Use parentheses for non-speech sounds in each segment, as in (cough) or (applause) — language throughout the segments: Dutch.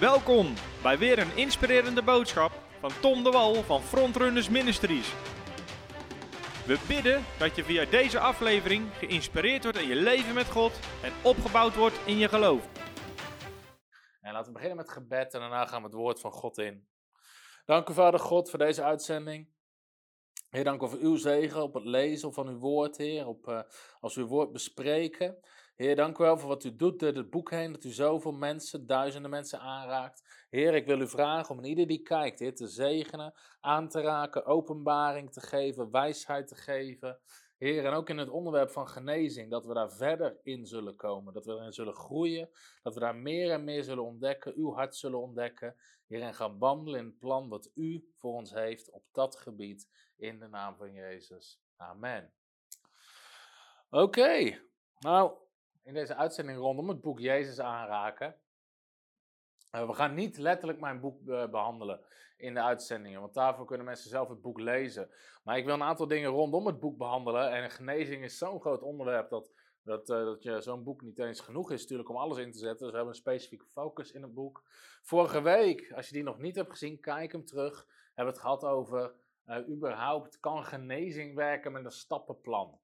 Welkom bij weer een inspirerende boodschap van Tom de Wal van Frontrunners Ministries. We bidden dat je via deze aflevering geïnspireerd wordt in je leven met God en opgebouwd wordt in je geloof. En laten we beginnen met gebed en daarna gaan we het woord van God in. Dank u, Vader God, voor deze uitzending. Heer, dank u voor uw zegen op het lezen van uw woord, Heer, op, uh, als we uw woord bespreken. Heer, dank u wel voor wat u doet door het boek heen, dat u zoveel mensen, duizenden mensen aanraakt. Heer, ik wil u vragen om ieder die kijkt, Heer, te zegenen, aan te raken, openbaring te geven, wijsheid te geven. Heer, en ook in het onderwerp van genezing, dat we daar verder in zullen komen, dat we erin zullen groeien, dat we daar meer en meer zullen ontdekken, uw hart zullen ontdekken. Heer, en gaan wandelen in het plan wat u voor ons heeft op dat gebied, in de naam van Jezus. Amen. Oké, nou, in deze uitzending rondom het boek Jezus aanraken. Uh, we gaan niet letterlijk mijn boek uh, behandelen in de uitzendingen, want daarvoor kunnen mensen zelf het boek lezen. Maar ik wil een aantal dingen rondom het boek behandelen. En genezing is zo'n groot onderwerp dat, dat, uh, dat je zo'n boek niet eens genoeg is natuurlijk om alles in te zetten. Dus we hebben een specifieke focus in het boek. Vorige week, als je die nog niet hebt gezien, kijk hem terug. Hebben we het gehad over überhaupt kan genezing werken met een stappenplan.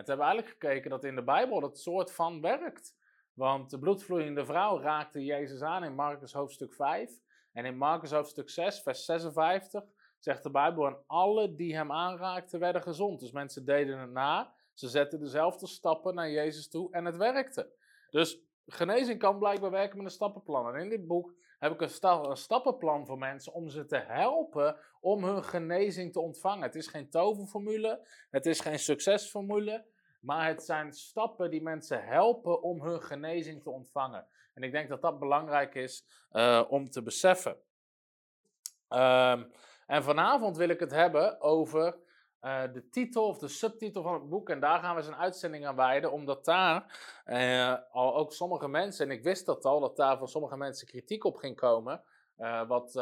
En hebben we eigenlijk gekeken dat in de Bijbel dat soort van werkt. Want de bloedvloeiende vrouw raakte Jezus aan in Marcus hoofdstuk 5. En in Marcus hoofdstuk 6, vers 56, zegt de Bijbel: En alle die hem aanraakten werden gezond. Dus mensen deden het na. Ze zetten dezelfde stappen naar Jezus toe en het werkte. Dus genezing kan blijkbaar werken met een stappenplan. En in dit boek heb ik een, een, stappenplan voor mensen om ze te helpen om hun genezing te ontvangen. Het is geen toverformule, het is geen succesformule, maar het zijn stappen die mensen helpen om hun genezing te ontvangen. En ik denk dat dat belangrijk is uh, om te beseffen. Um, en vanavond wil ik het hebben over uh, de titel of de subtitel van het boek. En daar gaan we eens een uitzending aan wijden, omdat daar uh, al ook sommige mensen, en ik wist dat al, dat daar van sommige mensen kritiek op ging komen. Wat,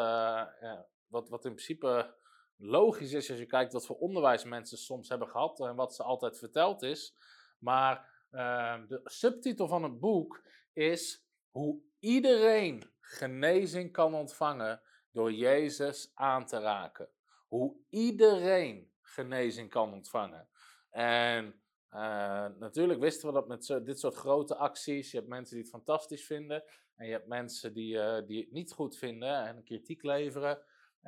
wat, wat in principe logisch is als je kijkt wat voor onderwijs mensen soms hebben gehad en wat ze altijd verteld is. Maar de subtitel van het boek is hoe iedereen genezing kan ontvangen door Jezus aan te raken. Hoe iedereen genezing kan ontvangen. En uh, natuurlijk wisten we dat met dit soort grote acties, je hebt mensen die het fantastisch vinden en je hebt mensen die, uh, die het niet goed vinden en kritiek leveren.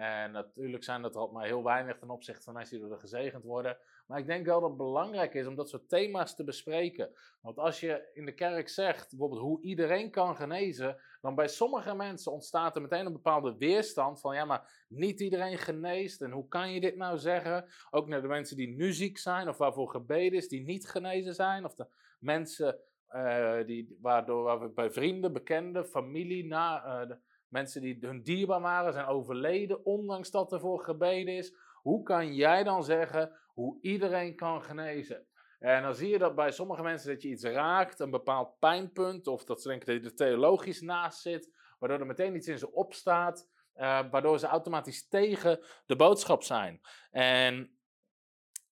En natuurlijk zijn dat er maar heel weinig ten opzichte van mensen die door gezegend worden. Maar ik denk wel dat het belangrijk is om dat soort thema's te bespreken. Want als je in de kerk zegt, bijvoorbeeld hoe iedereen kan genezen, dan bij sommige mensen ontstaat er meteen een bepaalde weerstand van ja, maar niet iedereen geneest. En hoe kan je dit nou zeggen? Ook naar de mensen die nu ziek zijn of waarvoor gebeden is, die niet genezen zijn. Of de mensen uh, die, waardoor waar we bij vrienden, bekenden, familie, na, de mensen die hun dierbaar waren, zijn overleden, ondanks dat er voor gebeden is. Hoe kan jij dan zeggen hoe iedereen kan genezen? En dan zie je dat bij sommige mensen dat je iets raakt, een bepaald pijnpunt, of dat ze denken dat je er theologisch naast zit, waardoor er meteen iets in ze opstaat, uh, waardoor ze automatisch tegen de boodschap zijn. En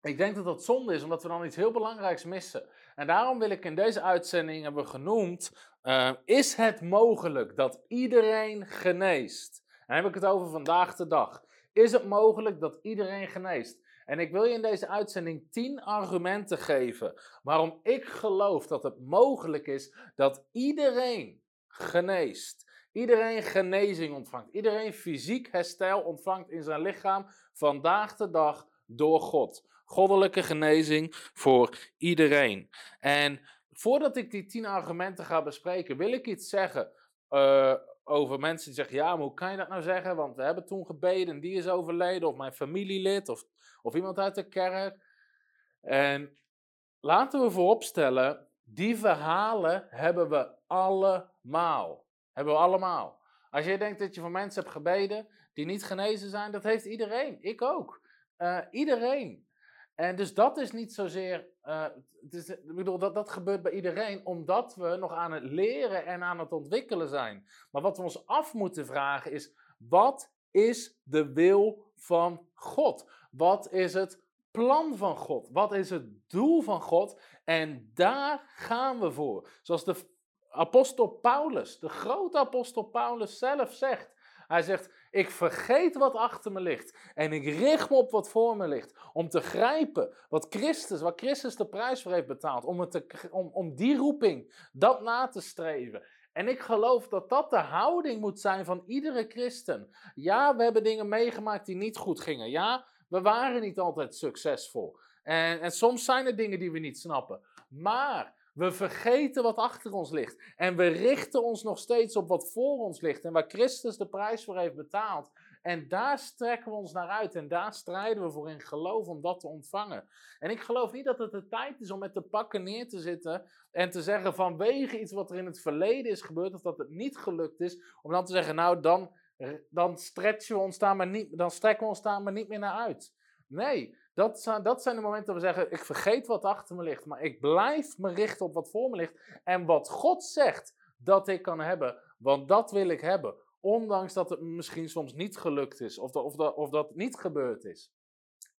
ik denk dat dat zonde is, omdat we dan iets heel belangrijks missen. En daarom wil ik in deze uitzending hebben genoemd, uh, is het mogelijk dat iedereen geneest? En dan heb ik het over vandaag de dag. Is het mogelijk dat iedereen geneest? En ik wil je in deze uitzending 10 argumenten geven waarom ik geloof dat het mogelijk is dat iedereen geneest. Iedereen genezing ontvangt. Iedereen fysiek herstel ontvangt in zijn lichaam vandaag de dag door God. Goddelijke genezing voor iedereen. En voordat ik die 10 argumenten ga bespreken, wil ik iets zeggen. Uh, over mensen die zeggen: Ja, maar hoe kan je dat nou zeggen? Want we hebben toen gebeden en die is overleden, of mijn familielid, of, of iemand uit de kerk. En laten we vooropstellen: die verhalen hebben we allemaal. Hebben we allemaal. Als je denkt dat je voor mensen hebt gebeden die niet genezen zijn, dat heeft iedereen. Ik ook. Uh, iedereen. En dus dat is niet zozeer, uh, het is, ik bedoel, dat, dat gebeurt bij iedereen omdat we nog aan het leren en aan het ontwikkelen zijn. Maar wat we ons af moeten vragen is, wat is de wil van God? Wat is het plan van God? Wat is het doel van God? En daar gaan we voor. Zoals de apostel Paulus, de grote apostel Paulus zelf zegt. Hij zegt, ik vergeet wat achter me ligt en ik richt me op wat voor me ligt. Om te grijpen wat Christus, wat Christus de prijs voor heeft betaald. Om, het om, om die roeping, dat na te streven. En ik geloof dat dat de houding moet zijn van iedere christen. Ja, we hebben dingen meegemaakt die niet goed gingen. Ja, we waren niet altijd succesvol. En, en soms zijn er dingen die we niet snappen. Maar we vergeten wat achter ons ligt. En we richten ons nog steeds op wat voor ons ligt. En waar Christus de prijs voor heeft betaald. En daar strekken we ons naar uit. En daar strijden we voor in geloof om dat te ontvangen. En ik geloof niet dat het de tijd is om met de pakken neer te zitten. En te zeggen vanwege iets wat er in het verleden is gebeurd. Of dat het niet gelukt is. Om dan te zeggen, nou dan, dan, stretchen we ons daar maar niet, dan strekken we ons daar maar niet meer naar uit. Nee, dat zijn, dat zijn de momenten dat we zeggen: ik vergeet wat achter me ligt, maar ik blijf me richten op wat voor me ligt. En wat God zegt dat ik kan hebben, want dat wil ik hebben. Ondanks dat het misschien soms niet gelukt is of of of dat niet gebeurd is.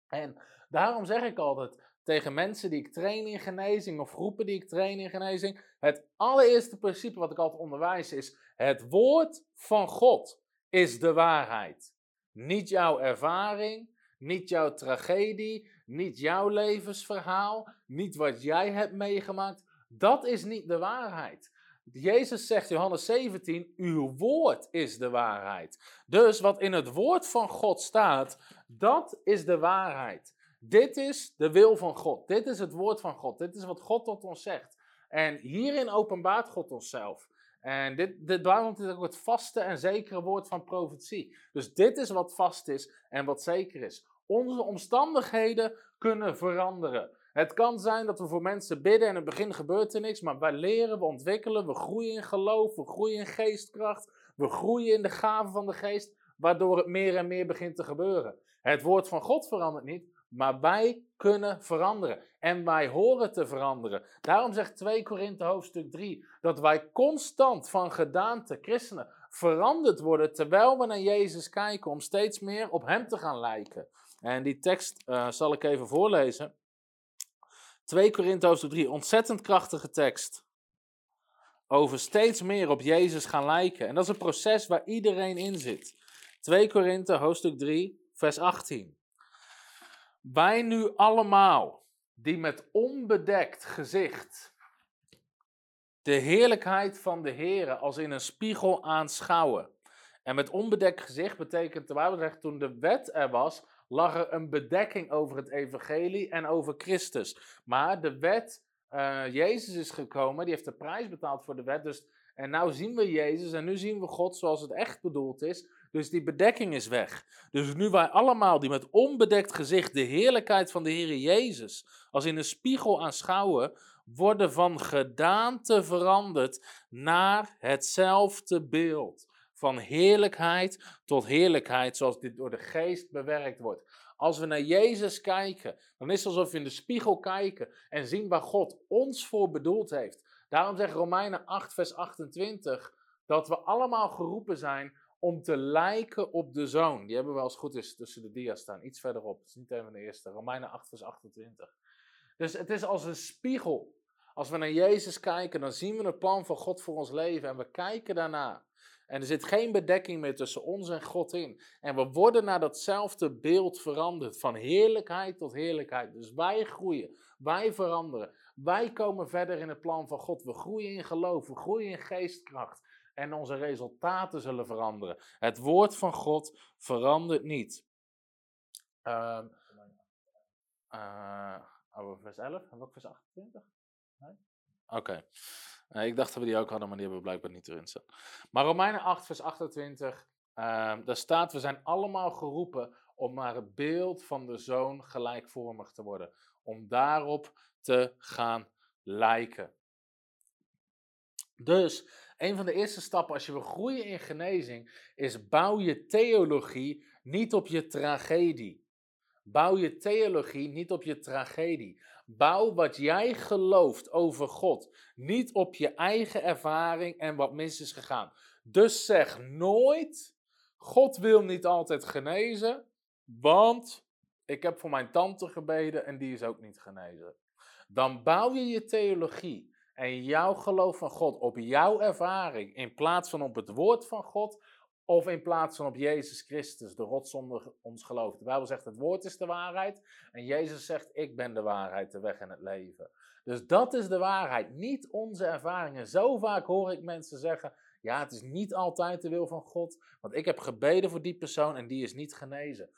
En daarom zeg ik altijd tegen mensen die ik train in genezing of groepen die ik train in genezing: het allereerste principe wat ik altijd onderwijs is: het woord van God is de waarheid. Niet jouw ervaring, niet jouw tragedie, niet jouw levensverhaal, niet wat jij hebt meegemaakt. Dat is niet de waarheid. Jezus zegt Johannes 17, uw woord is de waarheid. Dus wat in het woord van God staat, dat is de waarheid. Dit is de wil van God. Dit is het woord van God. Dit is wat God tot ons zegt. En hierin openbaart God onszelf. En dit, dit, daarom is ook het vaste en zekere woord van profetie. Dus dit is wat vast is en wat zeker is. Onze omstandigheden kunnen veranderen. Het kan zijn dat we voor mensen bidden en in het begin gebeurt er niks, maar wij leren, we ontwikkelen, we groeien in geloof, we groeien in geestkracht, we groeien in de gaven van de geest, waardoor het meer en meer begint te gebeuren. Het woord van God verandert niet, maar wij kunnen veranderen. En wij horen te veranderen. Daarom zegt 2 Korinthe hoofdstuk 3 dat wij constant van gedaante, christenen, veranderd worden terwijl we naar Jezus kijken om steeds meer op Hem te gaan lijken. En die tekst uh, zal ik even voorlezen. 2 Korinthe hoofdstuk 3, ontzettend krachtige tekst. Over steeds meer op Jezus gaan lijken. En dat is een proces waar iedereen in zit. 2 Korinthe hoofdstuk 3, vers 18. Wij nu allemaal, die met onbedekt gezicht de heerlijkheid van de Heer als in een spiegel aanschouwen. En met onbedekt gezicht betekent de Bijbel zegt toen de wet er was, lag er een bedekking over het evangelie en over Christus. Maar de wet, uh, Jezus is gekomen, die heeft de prijs betaald voor de wet. Dus, en nu zien we Jezus en nu zien we God zoals het echt bedoeld is. Dus die bedekking is weg. Dus nu wij allemaal die met onbedekt gezicht de heerlijkheid van de Heer Jezus als in een spiegel aanschouwen, worden van gedaante veranderd naar hetzelfde beeld. Van heerlijkheid tot heerlijkheid, zoals dit door de geest bewerkt wordt. Als we naar Jezus kijken, dan is het alsof we in de spiegel kijken en zien waar God ons voor bedoeld heeft. Daarom zegt Romeinen 8, vers 28 dat we allemaal geroepen zijn om te lijken op de zoon. Die hebben we als het goed is tussen de dia's staan, iets verderop. Het is niet even de eerste. Romeinen 8, vers 28. Dus het is als een spiegel. Als we naar Jezus kijken, dan zien we het plan van God voor ons leven en we kijken daarna. En er zit geen bedekking meer tussen ons en God in. En we worden naar datzelfde beeld veranderd, van heerlijkheid tot heerlijkheid. Dus wij groeien, wij veranderen, wij komen verder in het plan van God. We groeien in geloof, we groeien in geestkracht. En onze resultaten zullen veranderen. Het woord van God verandert niet. Uh, vers 11, en ook vers 28? Nee? Oké. Ik dacht dat we die ook hadden, maar die hebben we blijkbaar niet erin staan. Maar Romeinen 8, vers 28, uh, daar staat: We zijn allemaal geroepen om naar het beeld van de zoon gelijkvormig te worden. Om daarop te gaan lijken. Dus een van de eerste stappen als je wil groeien in genezing is bouw je theologie niet op je tragedie. Bouw je theologie niet op je tragedie. Bouw wat jij gelooft over God, niet op je eigen ervaring en wat mis is gegaan. Dus zeg nooit: God wil niet altijd genezen, want ik heb voor mijn tante gebeden en die is ook niet genezen. Dan bouw je je theologie en jouw geloof van God op jouw ervaring, in plaats van op het woord van God, of in plaats van op Jezus Christus, de rots onder ons geloof. De Bijbel zegt het woord is de waarheid en Jezus zegt ik ben de waarheid, de weg en het leven. Dus dat is de waarheid, niet onze ervaringen. Zo vaak hoor ik mensen zeggen, ja het is niet altijd de wil van God, want ik heb gebeden voor die persoon en die is niet genezen.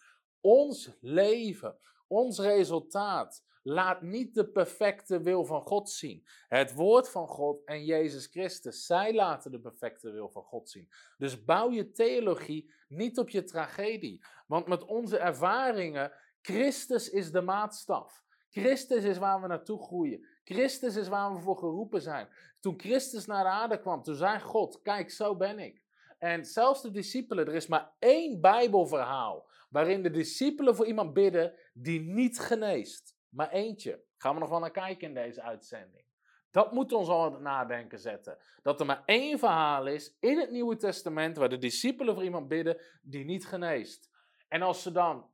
Ons leven, ons resultaat, laat niet de perfecte wil van God zien. Het woord van God en Jezus Christus, zij laten de perfecte wil van God zien. Dus bouw je theologie niet op je tragedie. Want met onze ervaringen, Christus is de maatstaf. Christus is waar we naartoe groeien. Christus is waar we voor geroepen zijn. Toen Christus naar de aarde kwam, toen zei God, kijk, zo ben ik. En zelfs de discipelen, er is maar één Bijbelverhaal waarin de discipelen voor iemand bidden die niet geneest. Maar eentje. Gaan we nog wel naar kijken in deze uitzending. Dat moet ons al aan het nadenken zetten. Dat er maar één verhaal is in het Nieuwe Testament waar de discipelen voor iemand bidden die niet geneest. En als ze dan,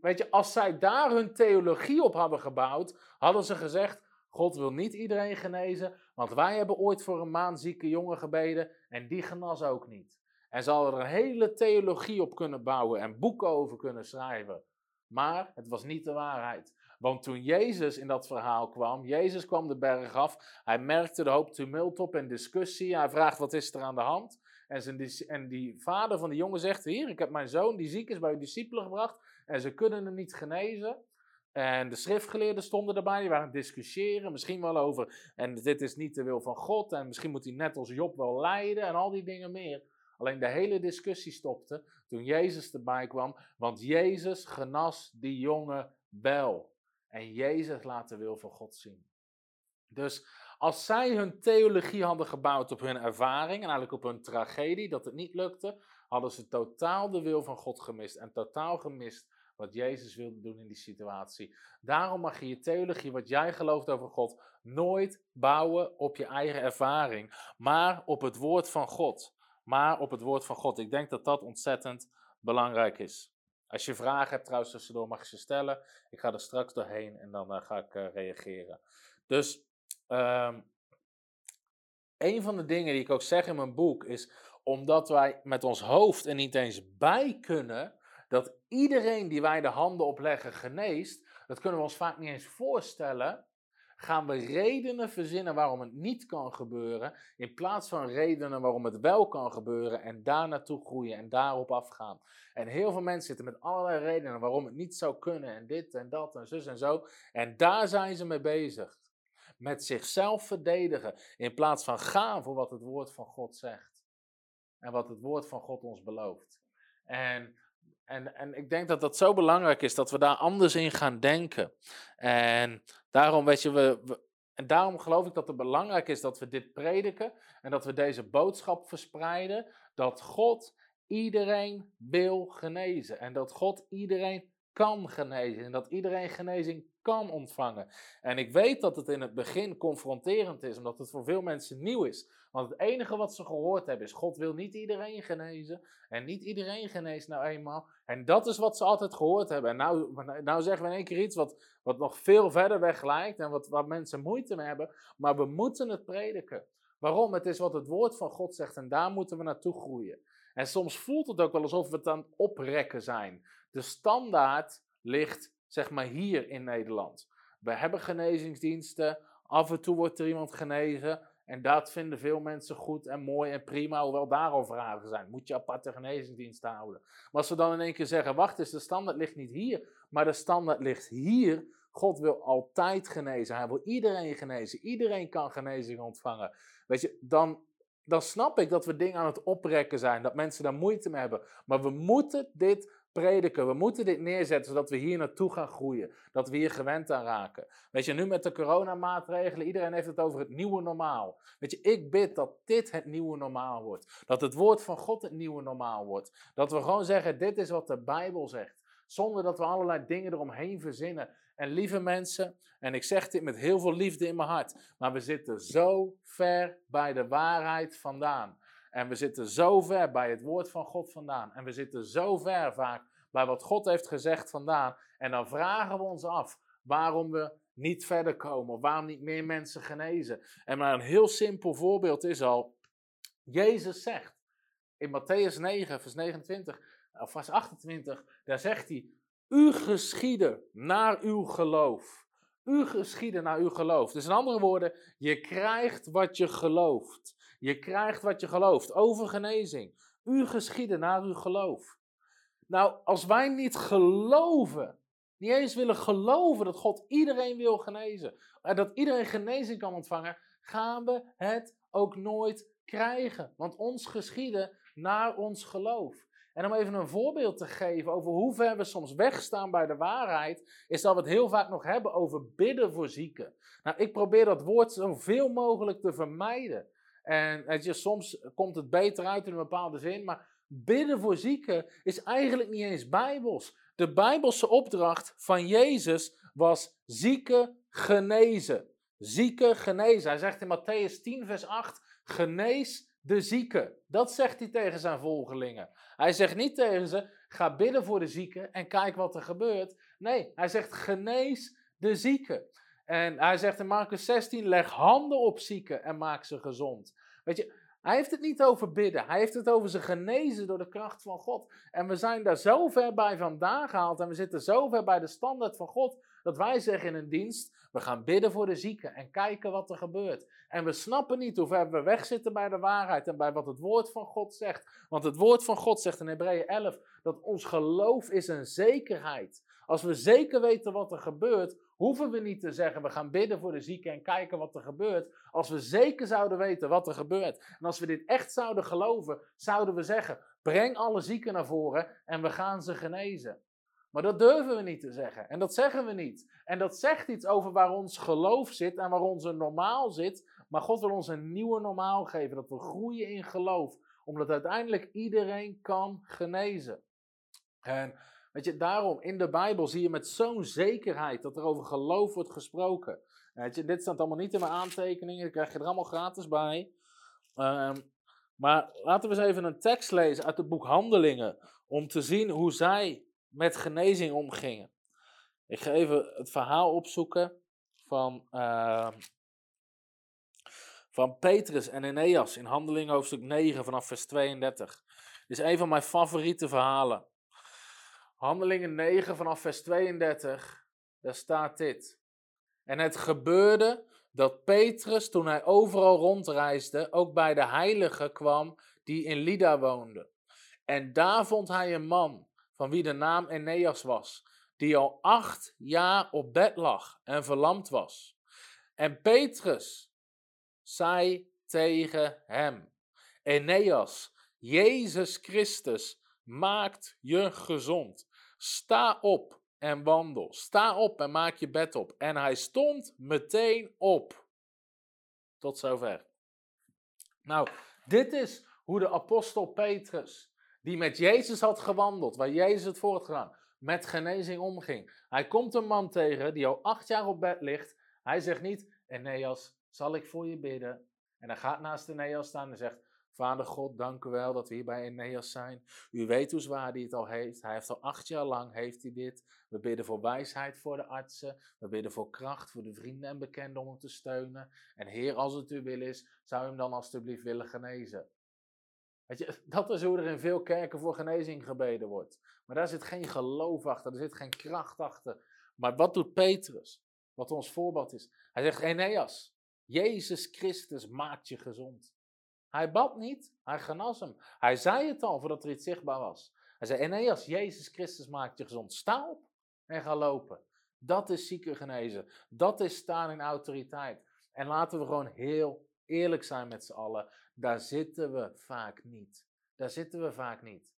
weet je, als zij daar hun theologie op hadden gebouwd, hadden ze gezegd: God wil niet iedereen genezen, want wij hebben ooit voor een maanzieke jongen gebeden en die genas ook niet. En ze hadden er een hele theologie op kunnen bouwen en boeken over kunnen schrijven. Maar het was niet de waarheid. Want toen Jezus in dat verhaal kwam, Jezus kwam de berg af, hij merkte de hoop tumult op en discussie. Hij vraagt wat is er aan de hand? En, zijn, en die vader van die jongen zegt, hier, ik heb mijn zoon die ziek is bij uw discipelen gebracht en ze kunnen hem niet genezen. En de schriftgeleerden stonden erbij, die waren aan het discussiëren, misschien wel over, en dit is niet de wil van God, en misschien moet hij net als Job wel lijden, en al die dingen meer. Alleen de hele discussie stopte toen Jezus erbij kwam, want Jezus genas die jongen wel. En Jezus laat de wil van God zien. Dus als zij hun theologie hadden gebouwd op hun ervaring en eigenlijk op hun tragedie, dat het niet lukte, hadden ze totaal de wil van God gemist en totaal gemist wat Jezus wilde doen in die situatie. Daarom mag je je theologie, wat jij gelooft over God, nooit bouwen op je eigen ervaring, maar op het woord van God. Maar op het woord van God. Ik denk dat dat ontzettend belangrijk is. Als je vragen hebt trouwens tussendoor mag je ze stellen. Ik ga er straks doorheen en dan uh, ga ik uh, reageren. Dus um, een van de dingen die ik ook zeg in mijn boek is omdat wij met ons hoofd er niet eens bij kunnen dat iedereen die wij de handen opleggen geneest, dat kunnen we ons vaak niet eens voorstellen gaan we redenen verzinnen waarom het niet kan gebeuren, in plaats van redenen waarom het wel kan gebeuren en daar naartoe groeien en daarop afgaan. En heel veel mensen zitten met allerlei redenen waarom het niet zou kunnen en dit en dat en zus en zo. En daar zijn ze mee bezig. Met zichzelf verdedigen in plaats van gaan voor wat het woord van God zegt. En wat het woord van God ons belooft. En en, en ik denk dat dat zo belangrijk is dat we daar anders in gaan denken. En daarom, weet je, we, en daarom geloof ik dat het belangrijk is dat we dit prediken en dat we deze boodschap verspreiden. Dat God iedereen wil genezen en dat God iedereen kan genezen en dat iedereen genezing kan ontvangen. En ik weet dat het in het begin confronterend is, omdat het voor veel mensen nieuw is. Want het enige wat ze gehoord hebben is: God wil niet iedereen genezen. En niet iedereen geneest nou eenmaal. En dat is wat ze altijd gehoord hebben. En nou, nou zeggen we in één keer iets wat, wat nog veel verder weg lijkt en wat, waar mensen moeite mee hebben. Maar we moeten het prediken. Waarom? Het is wat het woord van God zegt en daar moeten we naartoe groeien. En soms voelt het ook wel alsof we het aan oprekken zijn. De standaard ligt zeg maar hier in Nederland. We hebben genezingsdiensten, af en toe wordt er iemand genezen. En dat vinden veel mensen goed en mooi en prima, hoewel daar al vragen zijn. Moet je aparte genezingsdiensten houden? Maar als we dan in één keer zeggen, wacht eens, de standaard ligt niet hier, maar de standaard ligt hier. God wil altijd genezen. Hij wil iedereen genezen. Iedereen kan genezing ontvangen. Weet je, dan, dan snap ik dat we dingen aan het oprekken zijn. Dat mensen daar moeite mee hebben. Maar we moeten dit prediken. We moeten dit neerzetten zodat we hier naartoe gaan groeien. Dat we hier gewend aan raken. Weet je, nu met de coronamaatregelen, iedereen heeft het over het nieuwe normaal. Weet je, ik bid dat dit het nieuwe normaal wordt. Dat het woord van God het nieuwe normaal wordt. Dat we gewoon zeggen, dit is wat de Bijbel zegt. Zonder dat we allerlei dingen eromheen verzinnen. En lieve mensen, en ik zeg dit met heel veel liefde in mijn hart, maar we zitten zo ver bij de waarheid vandaan. En we zitten zo ver bij het woord van God vandaan. En we zitten zo ver vaak bij wat God heeft gezegd vandaan. En dan vragen we ons af waarom we niet verder komen? Waarom niet meer mensen genezen? En maar een heel simpel voorbeeld is al, Jezus zegt in Matthäus 9, vers 29, of vers 28, daar zegt hij, u geschieden naar uw geloof. U geschieden naar uw geloof. Dus in andere woorden, je krijgt wat je gelooft. Je krijgt wat je gelooft over genezing. U geschieden naar uw geloof. Nou, als wij niet geloven, niet eens willen geloven dat God iedereen wil genezen, en dat iedereen genezing kan ontvangen, gaan we het ook nooit krijgen. Want ons geschieden naar ons geloof. En om even een voorbeeld te geven over hoe ver we soms wegstaan bij de waarheid, is dat we het heel vaak nog hebben over bidden voor zieken. Nou, ik probeer dat woord zoveel mogelijk te vermijden. En weet je, soms komt het beter uit in een bepaalde zin, maar bidden voor zieken is eigenlijk niet eens bijbels. De bijbelse opdracht van Jezus was zieken genezen. Zieken genezen. Hij zegt in Matthäus 10, vers 8, genees de zieken. Dat zegt hij tegen zijn volgelingen. Hij zegt niet tegen ze, ga bidden voor de zieken en kijk wat er gebeurt. Nee, hij zegt genees de zieken. En hij zegt in Marcus 16, leg handen op zieken en maak ze gezond. Weet je, hij heeft het niet over bidden. Hij heeft het over ze genezen door de kracht van God. En we zijn daar zo ver bij vandaan gehaald. En we zitten zo ver bij de standaard van God. Dat wij zeggen in een dienst: we gaan bidden voor de zieken en kijken wat er gebeurt. En we snappen niet hoe ver we wegzitten bij de waarheid en bij wat het woord van God zegt. Want het woord van God zegt in Hebreeën 11 dat ons geloof is een zekerheid. Als we zeker weten wat er gebeurt, hoeven we niet te zeggen we gaan bidden voor de zieken en kijken wat er gebeurt. Als we zeker zouden weten wat er gebeurt en als we dit echt zouden geloven, zouden we zeggen: breng alle zieken naar voren en we gaan ze genezen. Maar dat durven we niet te zeggen. En dat zeggen we niet. En dat zegt iets over waar ons geloof zit en waar onze normaal zit. Maar God wil ons een nieuwe normaal geven. Dat we groeien in geloof. Omdat uiteindelijk iedereen kan genezen. En weet je, daarom in de Bijbel zie je met zo'n zekerheid dat er over geloof wordt gesproken. Weet je, dit staat allemaal niet in mijn aantekeningen. Dat krijg je er allemaal gratis bij. Ehm, maar laten we eens even een tekst lezen uit het boek Handelingen. Om te zien hoe zij met genezing omgingen. Ik ga even het verhaal opzoeken van, uh, van Petrus en Eneas in Handelingen hoofdstuk 9 vanaf vers 32. Dit is een van mijn favoriete verhalen. Handelingen 9 vanaf vers 32, daar staat dit. En het gebeurde dat Petrus, toen hij overal rondreisde, ook bij de heiligen kwam die in Lida woonden. En daar vond hij een man van wie de naam Eneas was, die al acht jaar op bed lag en verlamd was. En Petrus zei tegen hem: Eneas, Jezus Christus maakt je gezond. Sta op en wandel. Sta op en maak je bed op. En hij stond meteen op. Tot zover. Nou, dit is hoe de apostel Petrus die met Jezus had gewandeld, waar Jezus het voor had gedaan, met genezing omging. Hij komt een man tegen die al acht jaar op bed ligt. Hij zegt niet, Eneas, zal ik voor je bidden? En hij gaat naast Eneas staan en zegt, Vader God, dank u wel dat we hier bij Eneas zijn. U weet hoe zwaar hij het al heeft. Hij heeft al acht jaar lang heeft hij dit. We bidden voor wijsheid voor de artsen. We bidden voor kracht voor de vrienden en bekenden om hem te steunen. En Heer, als het u wil is, zou u hem dan alstublieft willen genezen. Weet je, (laughs) dat is hoe er in veel kerken voor genezing gebeden wordt. Maar daar zit geen geloof achter, er zit geen kracht achter. Maar wat doet Petrus? Wat ons voorbeeld is. Hij zegt, Eneas, Jezus Christus maakt je gezond. Hij bad niet, hij genas hem. Hij zei het al voordat er iets zichtbaar was. Hij zei, Eneas, Jezus Christus maakt je gezond. Sta op en ga lopen. Dat is zieken genezen. Dat is staan in autoriteit. En laten we gewoon heel eerlijk zijn met z'n allen. Daar zitten we vaak niet. Daar zitten we vaak niet.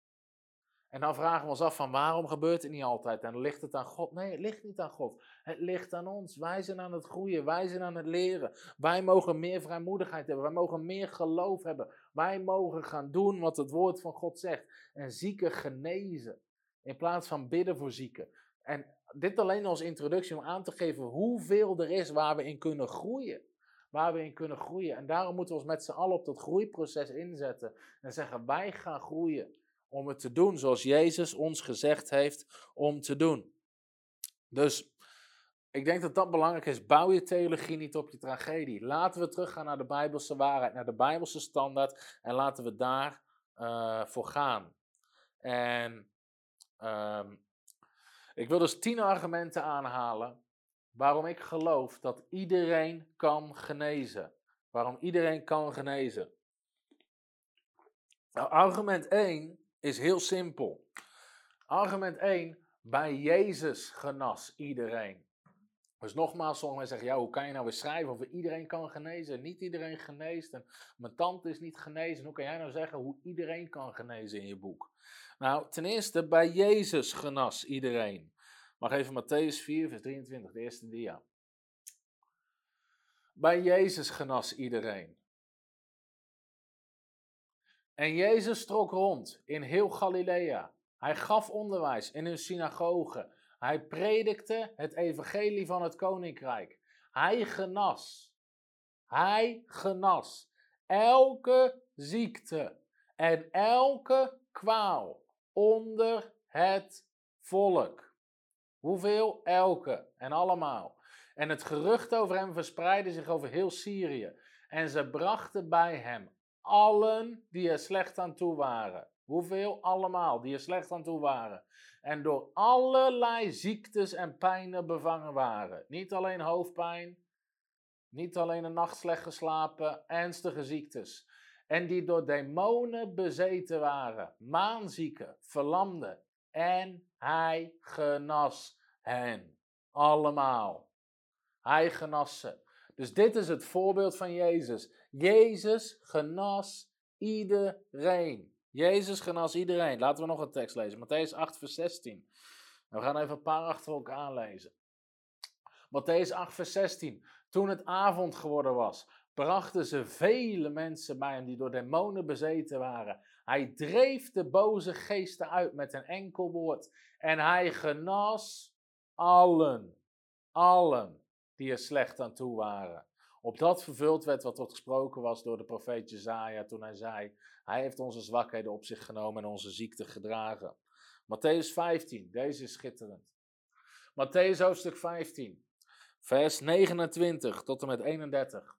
En dan vragen we ons af van waarom gebeurt het niet altijd? En ligt het aan God? Nee, het ligt niet aan God. Het ligt aan ons. Wij zijn aan het groeien. Wij zijn aan het leren. Wij mogen meer vrijmoedigheid hebben. Wij mogen meer geloof hebben. Wij mogen gaan doen wat het woord van God zegt. En zieken genezen. In plaats van bidden voor zieken. En dit alleen als introductie om aan te geven hoeveel er is waar we in kunnen groeien waar we in kunnen groeien. En daarom moeten we ons met z'n allen op dat groeiproces inzetten. En zeggen, wij gaan groeien om het te doen zoals Jezus ons gezegd heeft om te doen. Dus Ik denk dat dat belangrijk is. Bouw je theologie niet op je tragedie. Laten we teruggaan naar de Bijbelse waarheid, naar de Bijbelse standaard. En laten we daar uh, voor gaan. En um, ik wil dus tien argumenten aanhalen waarom ik geloof dat iedereen kan genezen. Waarom iedereen kan genezen. Nou, argument 1 is heel simpel. Argument 1, bij Jezus genas iedereen. Dus nogmaals, sommigen zeggen, ja, hoe kan je nou weer schrijven of iedereen kan genezen? Niet iedereen geneest en mijn tante is niet genezen. Hoe kan jij nou zeggen hoe iedereen kan genezen in je boek? Nou, ten eerste, bij Jezus genas iedereen. Mag even Matthäus 4, vers 23, de eerste dia. Bij Jezus genas iedereen. En Jezus trok rond in heel Galilea. Hij gaf onderwijs in hun synagogen. Hij predikte het evangelie van het koninkrijk. Hij genas. Hij genas elke ziekte en elke kwaal onder het volk. Hoeveel? Elke en allemaal. En het gerucht over hem verspreidde zich over heel Syrië. En ze brachten bij hem allen die er slecht aan toe waren. Hoeveel? Allemaal die er slecht aan toe waren. En door allerlei ziektes en pijnen bevangen waren. Niet alleen hoofdpijn, niet alleen een nacht slecht geslapen, ernstige ziektes. En die door demonen bezeten waren, maanzieken, verlamden. En hij genas hen. Allemaal. Hij genas ze. Dus dit is het voorbeeld van Jezus. Jezus genas iedereen. Jezus genas iedereen. Laten we nog een tekst lezen. Matthäus 8, vers 16. We gaan even een paar achter elkaar aanlezen. Matthäus 8, vers 16. Toen het avond geworden was, brachten ze vele mensen bij hem die door demonen bezeten waren. Hij dreef de boze geesten uit met een enkel woord. En hij genas allen, allen die er slecht aan toe waren. Op dat vervuld werd wat tot gesproken was door de profeet Jezaja toen hij zei, hij heeft onze zwakheden op zich genomen en onze ziekte gedragen. Matthäus 15, deze is schitterend. Matthäus hoofdstuk 15, vers 29 tot en met 31.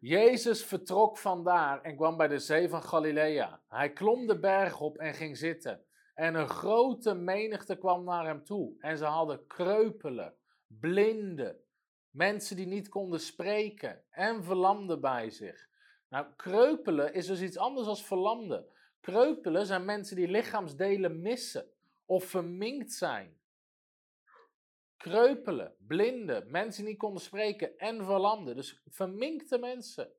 Jezus vertrok vandaar en kwam bij de zee van Galilea. Hij klom de berg op en ging zitten. En een grote menigte kwam naar hem toe. En ze hadden kreupelen, blinden, mensen die niet konden spreken en verlamden bij zich. Nou, kreupelen is dus iets anders dan verlamden. Kreupelen zijn mensen die lichaamsdelen missen of verminkt zijn. Kreupelen, blinden, mensen die niet konden spreken en verlamden. Dus verminkte mensen.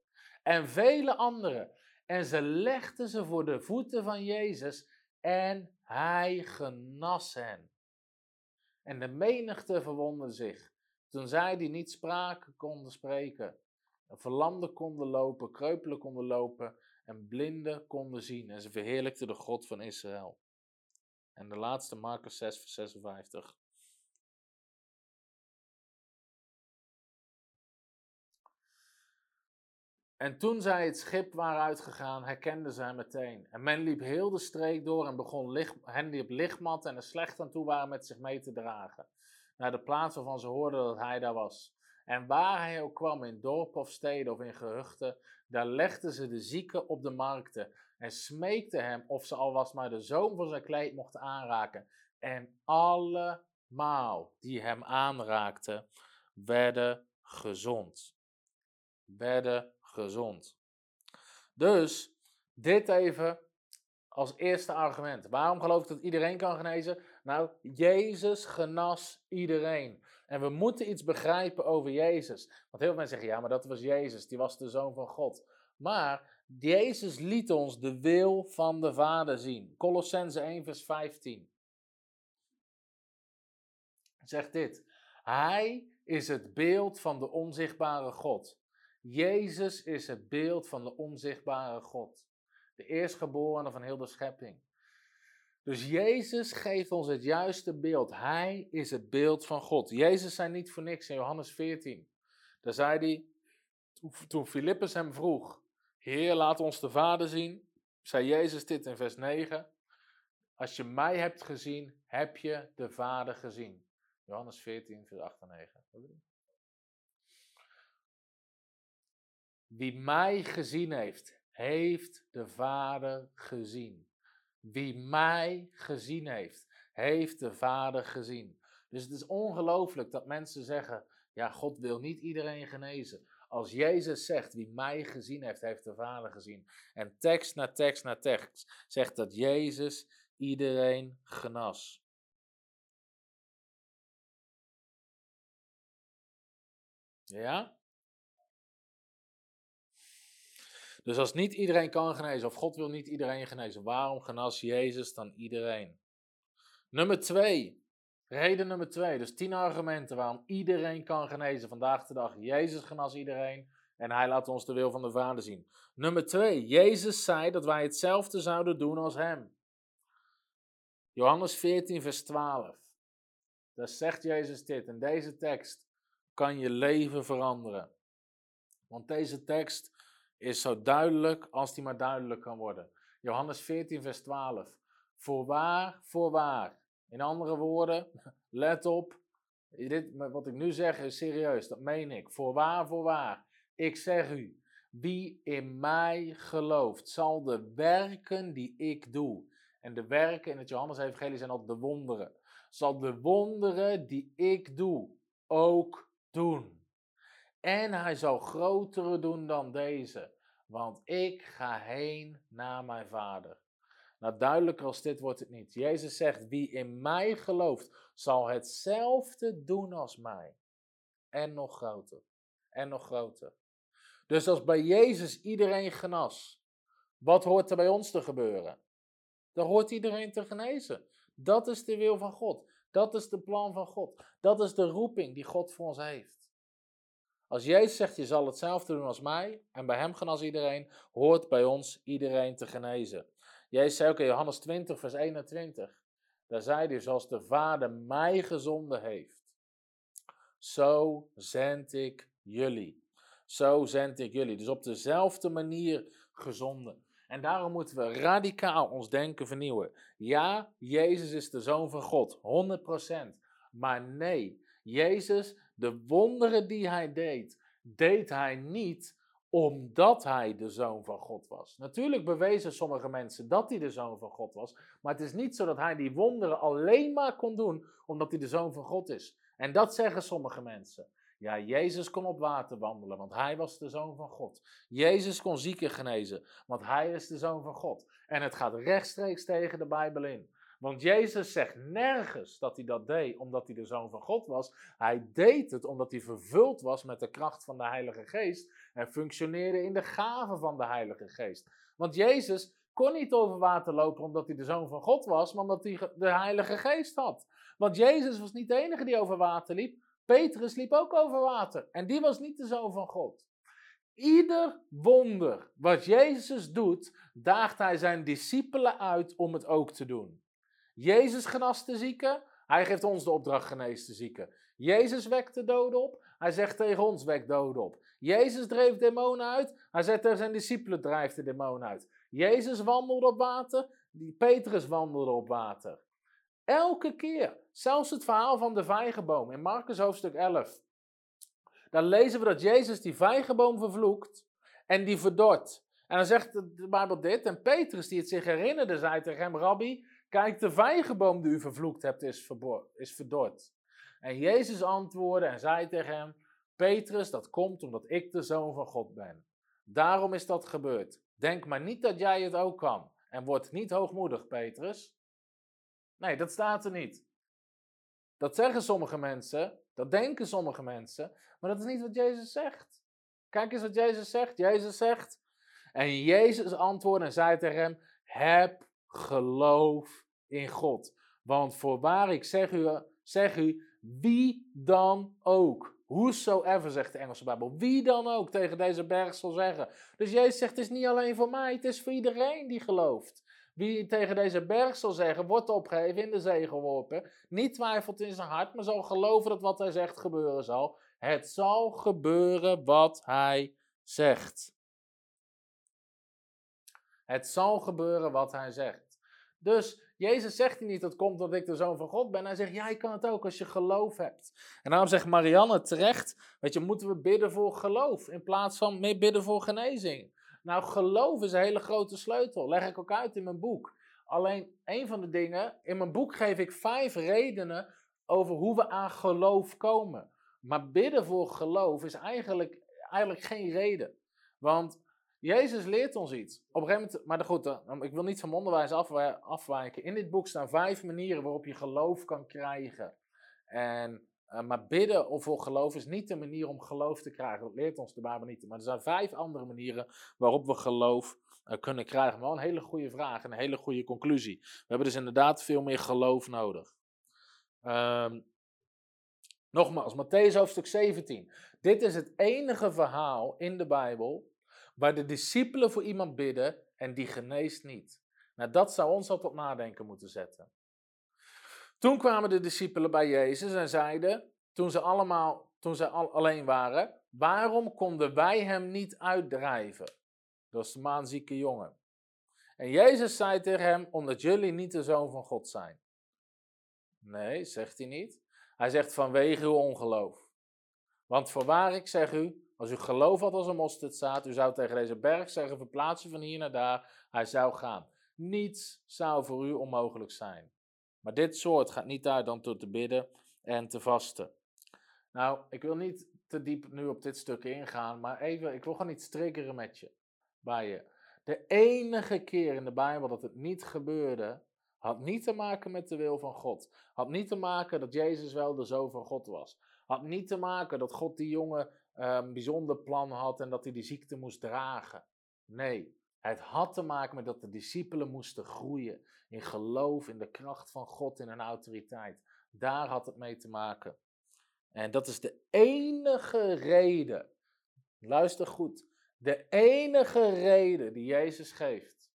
En vele anderen. En ze legden ze voor de voeten van Jezus en hij genas hen. En de menigte verwonderde zich. Toen zij die niet spraken konden spreken. Verlamden konden lopen, kreupelen konden lopen en blinden konden zien. En ze verheerlijkten de God van Israël. En de laatste, Marcus 6, vers 56. En toen zij het schip waren uitgegaan, herkenden zij meteen. En men liep heel de streek door en begon licht, hen die op lichtmat en er slecht aan toe waren met zich mee te dragen. Naar de plaats waarvan ze hoorden dat hij daar was. En waar hij ook kwam, in dorp of steden of in gehuchten, daar legden ze de zieken op de markten en smeekten hem of ze al was maar de zoom van zijn kleed mochten aanraken. En allemaal die hem aanraakten, werden gezond. Werden gezond. Dus dit even als eerste argument. Waarom geloof ik dat iedereen kan genezen? Nou, Jezus genas iedereen. En we moeten iets begrijpen over Jezus. Want heel veel mensen zeggen, ja, maar dat was Jezus, die was de Zoon van God. Maar Jezus liet ons de wil van de Vader zien. Colossense 1, vers 15. Zegt dit. Hij is het beeld van de onzichtbare God. Jezus is het beeld van de onzichtbare God. De eerstgeborene van heel de schepping. Dus Jezus geeft ons het juiste beeld. Hij is het beeld van God. Jezus zei niet voor niks in Johannes 14. Daar zei hij, toen Filippus hem vroeg, Heer, laat ons de Vader zien, zei Jezus dit in vers 9. Als je mij hebt gezien, heb je de Vader gezien. Johannes 14, vers 8 en 9. Wie mij gezien heeft, heeft de Vader gezien. Wie mij gezien heeft, heeft de Vader gezien. Dus het is ongelooflijk dat mensen zeggen: ja, God wil niet iedereen genezen. Als Jezus zegt, wie mij gezien heeft, heeft de Vader gezien. En tekst na tekst na tekst zegt dat Jezus iedereen genas. Ja? Dus als niet iedereen kan genezen, of God wil niet iedereen genezen, waarom genas Jezus dan iedereen? Nummer twee, reden nummer twee, dus tien argumenten waarom iedereen kan genezen vandaag de dag. Jezus genas iedereen en hij laat ons de wil van de Vader zien. Nummer twee, Jezus zei dat wij hetzelfde zouden doen als hem. Johannes 14, vers 12. Daar zegt Jezus dit. In deze tekst kan je leven veranderen. Want deze tekst is zo duidelijk als die maar duidelijk kan worden. Johannes 14, vers 12. Voorwaar, voorwaar. In andere woorden, (laughs) let op. Dit, wat ik nu zeg is serieus, dat meen ik. Voorwaar, voorwaar. Ik zeg u, wie in mij gelooft, zal de werken die ik doe. En de werken in het Johannes-evangelie zijn al de wonderen. Zal de wonderen die ik doe ook doen. En hij zal grotere doen dan deze, want ik ga heen naar mijn vader. Nou, duidelijker als dit wordt het niet. Jezus zegt, wie in mij gelooft, zal hetzelfde doen als mij. En nog groter. En nog groter. Dus als bij Jezus iedereen genas, wat hoort er bij ons te gebeuren? Dan hoort iedereen te genezen. Dat is de wil van God. Dat is de plan van God. Dat is de roeping die God voor ons heeft. Als Jezus zegt, je zal hetzelfde doen als mij, en bij hem genas iedereen, hoort bij ons iedereen te genezen. Jezus zei ook in Johannes 20, vers 21, daar zei hij, zoals de Vader mij gezonden heeft, zo zend ik jullie. Zo zend ik jullie. Dus op dezelfde manier gezonden. En daarom moeten we radicaal ons denken vernieuwen. Ja, Jezus is de Zoon van God, 100%. Maar nee, Jezus de wonderen die hij deed, deed hij niet omdat hij de zoon van God was. Natuurlijk bewezen sommige mensen dat hij de zoon van God was, maar het is niet zo dat hij die wonderen alleen maar kon doen omdat hij de zoon van God is. En dat zeggen sommige mensen. Ja, Jezus kon op water wandelen, want hij was de zoon van God. Jezus kon zieken genezen, want hij is de zoon van God. En het gaat rechtstreeks tegen de Bijbel in. Want Jezus zegt nergens dat hij dat deed omdat hij de zoon van God was. Hij deed het omdat hij vervuld was met de kracht van de Heilige Geest en functioneerde in de gaven van de Heilige Geest. Want Jezus kon niet over water lopen omdat hij de zoon van God was, maar omdat hij de Heilige Geest had. Want Jezus was niet de enige die over water liep. Petrus liep ook over water en die was niet de zoon van God. Ieder wonder wat Jezus doet, daagt hij zijn discipelen uit om het ook te doen. Jezus genast de zieken. Hij geeft ons de opdracht genees de zieken. Jezus wekt de doden op. Hij zegt tegen ons, wek doden op. Jezus dreef demonen uit. Hij zegt tegen zijn discipelen, drijft de demonen uit. Jezus wandelde op water. Petrus wandelde op water. Elke keer. Zelfs het verhaal van de vijgenboom in Marcus hoofdstuk 11. Dan lezen we dat Jezus die vijgenboom vervloekt en die verdort. En dan zegt de Bijbel dit. En Petrus, die het zich herinnerde, zei tegen hem: Rabbi, Kijk, de vijgenboom die u vervloekt hebt is, verdord. En Jezus antwoordde en zei tegen hem: Petrus, dat komt omdat ik de zoon van God ben. Daarom is dat gebeurd. Denk maar niet dat jij het ook kan. En word niet hoogmoedig, Petrus. Nee, dat staat er niet. Dat zeggen sommige mensen, dat denken sommige mensen, maar dat is niet wat Jezus zegt. Kijk eens wat Jezus zegt. Jezus zegt, en Jezus antwoordde en zei tegen hem: Heb geloof in God. Want voorwaar ik zeg u, zeg u, wie dan ook, whosoever zegt de Engelse Bijbel, wie dan ook tegen deze berg zal zeggen. Dus Jezus zegt, het is niet alleen voor mij, het is voor iedereen die gelooft. Wie tegen deze berg zal zeggen, wordt opgeheven, in de zee geworpen, niet twijfelt in zijn hart, maar zal geloven dat wat hij zegt gebeuren zal. Het zal gebeuren wat hij zegt. Het zal gebeuren wat hij zegt. Dus Jezus zegt hier niet, dat komt omdat ik de zoon van God ben. Hij zegt, jij kan het ook als je geloof hebt. En daarom zegt Marianne terecht, weet je, moeten we bidden voor geloof in plaats van meer bidden voor genezing. Nou, geloof is een hele grote sleutel. Leg ik ook uit in mijn boek. Alleen een van de dingen, in mijn boek geef ik vijf redenen over hoe we aan geloof komen. Maar bidden voor geloof is eigenlijk, eigenlijk geen reden. Want Jezus leert ons iets. Op een gegeven moment, maar ik wil niet van onderwijs afwijken. In dit boek staan vijf manieren waarop je geloof kan krijgen. En, eh, maar bidden of voor geloof is niet de manier om geloof te krijgen. Dat leert ons de Bijbel niet. Maar er zijn vijf andere manieren waarop we geloof uh, kunnen krijgen. Maar wel een hele goede vraag en een hele goede conclusie. We hebben dus inderdaad veel meer geloof nodig. Um, nogmaals, Matthäus hoofdstuk 17. Dit is het enige verhaal in de Bijbel waar de discipelen voor iemand bidden en die geneest niet. Nou, dat zou ons al tot nadenken moeten zetten. Toen kwamen de discipelen bij Jezus en zeiden, toen ze allemaal, toen ze al alleen waren, waarom konden wij hem niet uitdrijven? Dat is de maanzieke jongen. En Jezus zei tegen hem, omdat jullie niet de zoon van God zijn. Nee, zegt hij niet. Hij zegt vanwege uw ongeloof. Want voorwaar ik zeg u, als u geloof had als een mosterdzaad, u zou tegen deze berg zeggen, verplaats van hier naar daar, hij zou gaan. Niets zou voor u onmogelijk zijn. Maar dit soort gaat niet uit dan tot te bidden en te vasten. Nou, ik wil niet te diep nu op dit stuk ingaan, maar even, ik wil gewoon iets triggeren met je, bij je. De enige keer in de Bijbel dat het niet gebeurde, had niet te maken met de wil van God. Had niet te maken dat Jezus wel de zoon van God was. Had niet te maken dat God die jongen een ehm, bijzonder plan had en dat hij die ziekte moest dragen. Nee, het had te maken met dat de discipelen moesten groeien in geloof, in de kracht van God, in hun autoriteit. Daar had het mee te maken. En dat is de enige reden, luister goed, de enige reden die Jezus geeft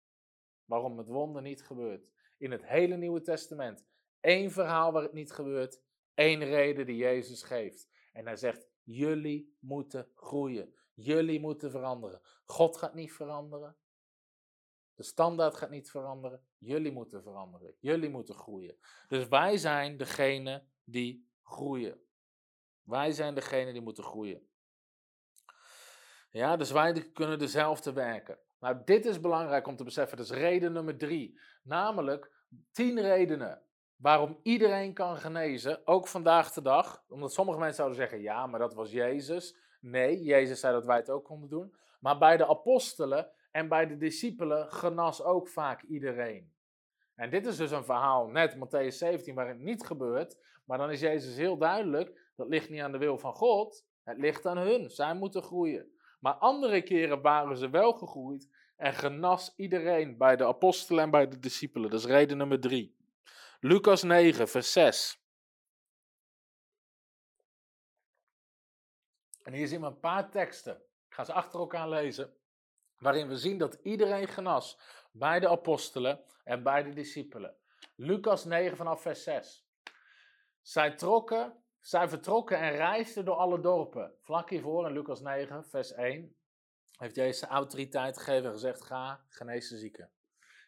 waarom het wonder niet gebeurt. In het hele Nieuwe Testament. Eén verhaal waar het niet gebeurt, één reden die Jezus geeft. En hij zegt, Jullie moeten groeien. Jullie moeten veranderen. God gaat niet veranderen. De standaard gaat niet veranderen. Jullie moeten veranderen. Jullie moeten groeien. Dus wij zijn degene die groeien. Wij zijn degene die moeten groeien. Ja, dus wij kunnen dezelfde werken. Nou, dit is belangrijk om te beseffen. Dat is reden nummer drie. Namelijk tien redenen waarom iedereen kan genezen, ook vandaag de dag. Omdat sommige mensen zouden zeggen, ja, maar dat was Jezus. Nee, Jezus zei dat wij het ook konden doen. Maar bij de apostelen en bij de discipelen genas ook vaak iedereen. En dit is dus een verhaal, net Matthäus 17, waar het niet gebeurt. Maar dan is Jezus heel duidelijk, dat ligt niet aan de wil van God, het ligt aan hun. Zij moeten groeien. Maar andere keren waren ze wel gegroeid en genas iedereen bij de apostelen en bij de discipelen. Dat is reden nummer drie. Lucas 9, vers 6. En hier zien we een paar teksten. Ik ga ze achter elkaar lezen. Waarin we zien dat iedereen genas bij de apostelen en bij de discipelen. Lucas 9 vanaf vers 6. Zij, trokken, zij vertrokken en reisden door alle dorpen. Vlak hiervoor in Lucas 9, vers 1, heeft Jezus autoriteit gegeven en gezegd: Ga, genees de zieken.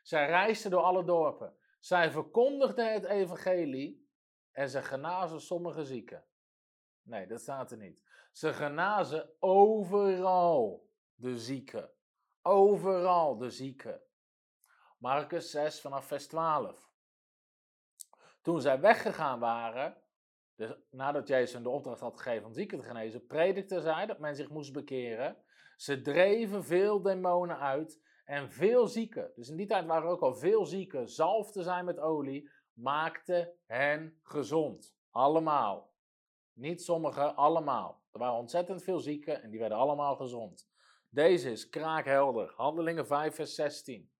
Zij reisden door alle dorpen. Zij verkondigden het evangelie en ze genazen sommige zieken. Nee, dat staat er niet. Ze genazen overal de zieken. Overal de zieken. Marcus 6 vanaf vers 12. Toen zij weggegaan waren, dus nadat Jezus hun de opdracht had gegeven om zieken te genezen, predikte zij dat men zich moest bekeren. Ze dreven veel demonen uit en veel zieken, dus in die tijd waren er ook al veel zieken, zalf te zijn met olie, maakte hen gezond. Allemaal. Niet sommigen, allemaal. Er waren ontzettend veel zieken en die werden allemaal gezond. Deze is kraakhelder. Handelingen 5, vers 16.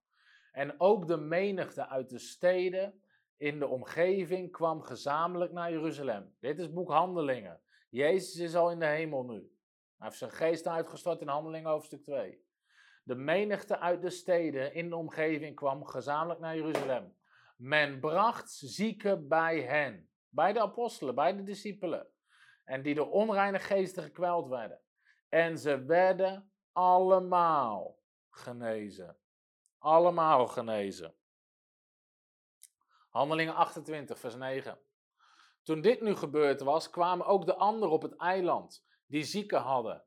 En ook de menigte uit de steden in de omgeving kwam gezamenlijk naar Jeruzalem. Dit is boek Handelingen. Jezus is al in de hemel nu. Hij heeft zijn geest uitgestort in Handelingen hoofdstuk 2. De menigte uit de steden in de omgeving kwam gezamenlijk naar Jeruzalem. Men bracht zieken bij hen, bij de apostelen, bij de discipelen, en die door onreine geesten gekweld werden. En ze werden allemaal genezen. Allemaal genezen. Handelingen 28, vers 9. Toen dit nu gebeurd was, kwamen ook de anderen op het eiland die zieken hadden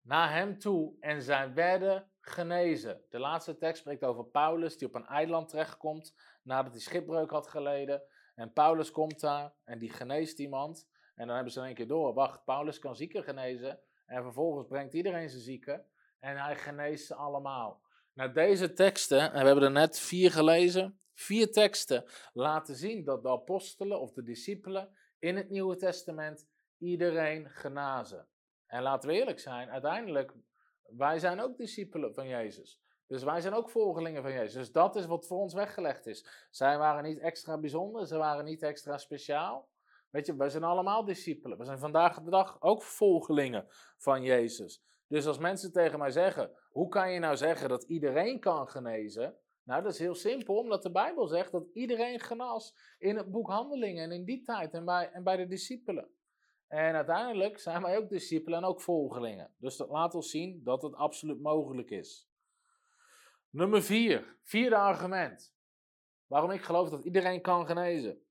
naar hem toe en zij werden genezen. De laatste tekst spreekt over Paulus die op een eiland terechtkomt nadat hij schipbreuk had geleden. En Paulus komt daar en die geneest iemand. En dan hebben ze in één keer door, wacht, Paulus kan zieken genezen. En vervolgens brengt iedereen zijn zieken en hij geneest ze allemaal. Nou, deze teksten, en we hebben er net vier gelezen, vier teksten laten zien dat de apostelen of de discipelen in het Nieuwe Testament iedereen genazen. En laten we eerlijk zijn, uiteindelijk, wij zijn ook discipelen van Jezus. Dus wij zijn ook volgelingen van Jezus. Dus dat is wat voor ons weggelegd is. Zij waren niet extra bijzonder, ze waren niet extra speciaal. Weet je, wij zijn allemaal discipelen. We zijn vandaag de dag ook volgelingen van Jezus. Dus als mensen tegen mij zeggen, hoe kan je nou zeggen dat iedereen kan genezen? Nou, dat is heel simpel, omdat de Bijbel zegt dat iedereen genas in het boek Handelingen en in die tijd en bij, en bij de discipelen. En uiteindelijk zijn wij ook discipelen en ook volgelingen. Dus dat laat ons zien dat het absoluut mogelijk is. Nummer vier, vierde argument. Waarom ik geloof dat iedereen kan genezen.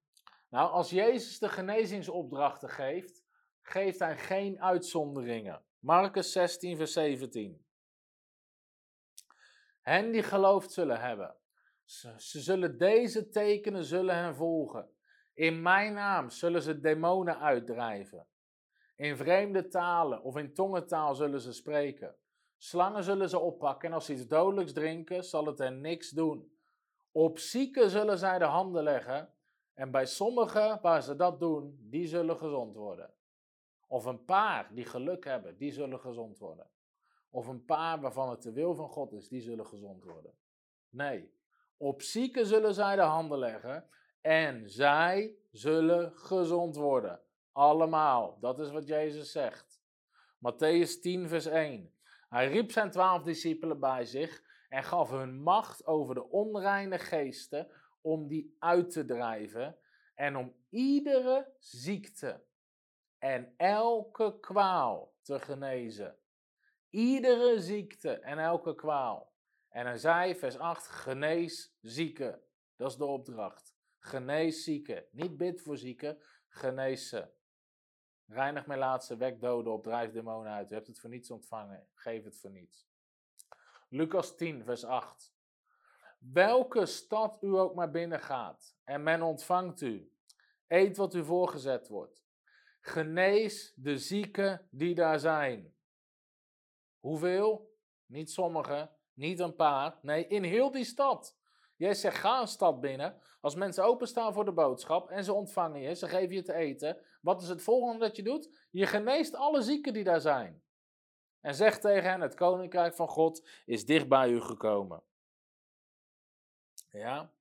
Nou, als Jezus de genezingsopdrachten geeft, geeft hij geen uitzonderingen. Marcus 16, vers 17. Hen die geloofd zullen hebben, ze, ze zullen deze tekenen zullen hen volgen. In mijn naam zullen ze demonen uitdrijven. In vreemde talen of in tongentaal zullen ze spreken. Slangen zullen ze oppakken en als ze iets dodelijks drinken, zal het hen niks doen. Op zieken zullen zij de handen leggen en bij sommigen waar ze dat doen, die zullen gezond worden. Of een paar die geluk hebben, die zullen gezond worden. Of een paar waarvan het de wil van God is, die zullen gezond worden. Nee, op zieken zullen zij de handen leggen en zij zullen gezond worden. Allemaal. Dat is wat Jezus zegt. Matthäus 10, vers 1. Hij riep zijn twaalf discipelen bij zich en gaf hun macht over de onreine geesten om die uit te drijven en om iedere ziekte en elke kwaal te genezen. Iedere ziekte en elke kwaal. En hij zei, vers 8, genees zieken. Dat is de opdracht. Genees zieken. Niet bid voor zieken, genees ze. Reinig mijn laatste, wek doden op, drijf demonen uit. U hebt het voor niets ontvangen, geef het voor niets. Lucas 10, vers 8. Welke stad u ook maar binnengaat en men ontvangt u, eet wat u voorgezet wordt. Genees de zieken die daar zijn. Hoeveel? Niet sommige, niet een paar. Nee, in heel die stad. Jij zegt, ga een stad binnen. Als mensen openstaan voor de boodschap en ze ontvangen je, ze geven je te eten. Wat is het volgende dat je doet? Je geneest alle zieken die daar zijn. En zeg tegen hen, het koninkrijk van God is dicht bij u gekomen. Ja,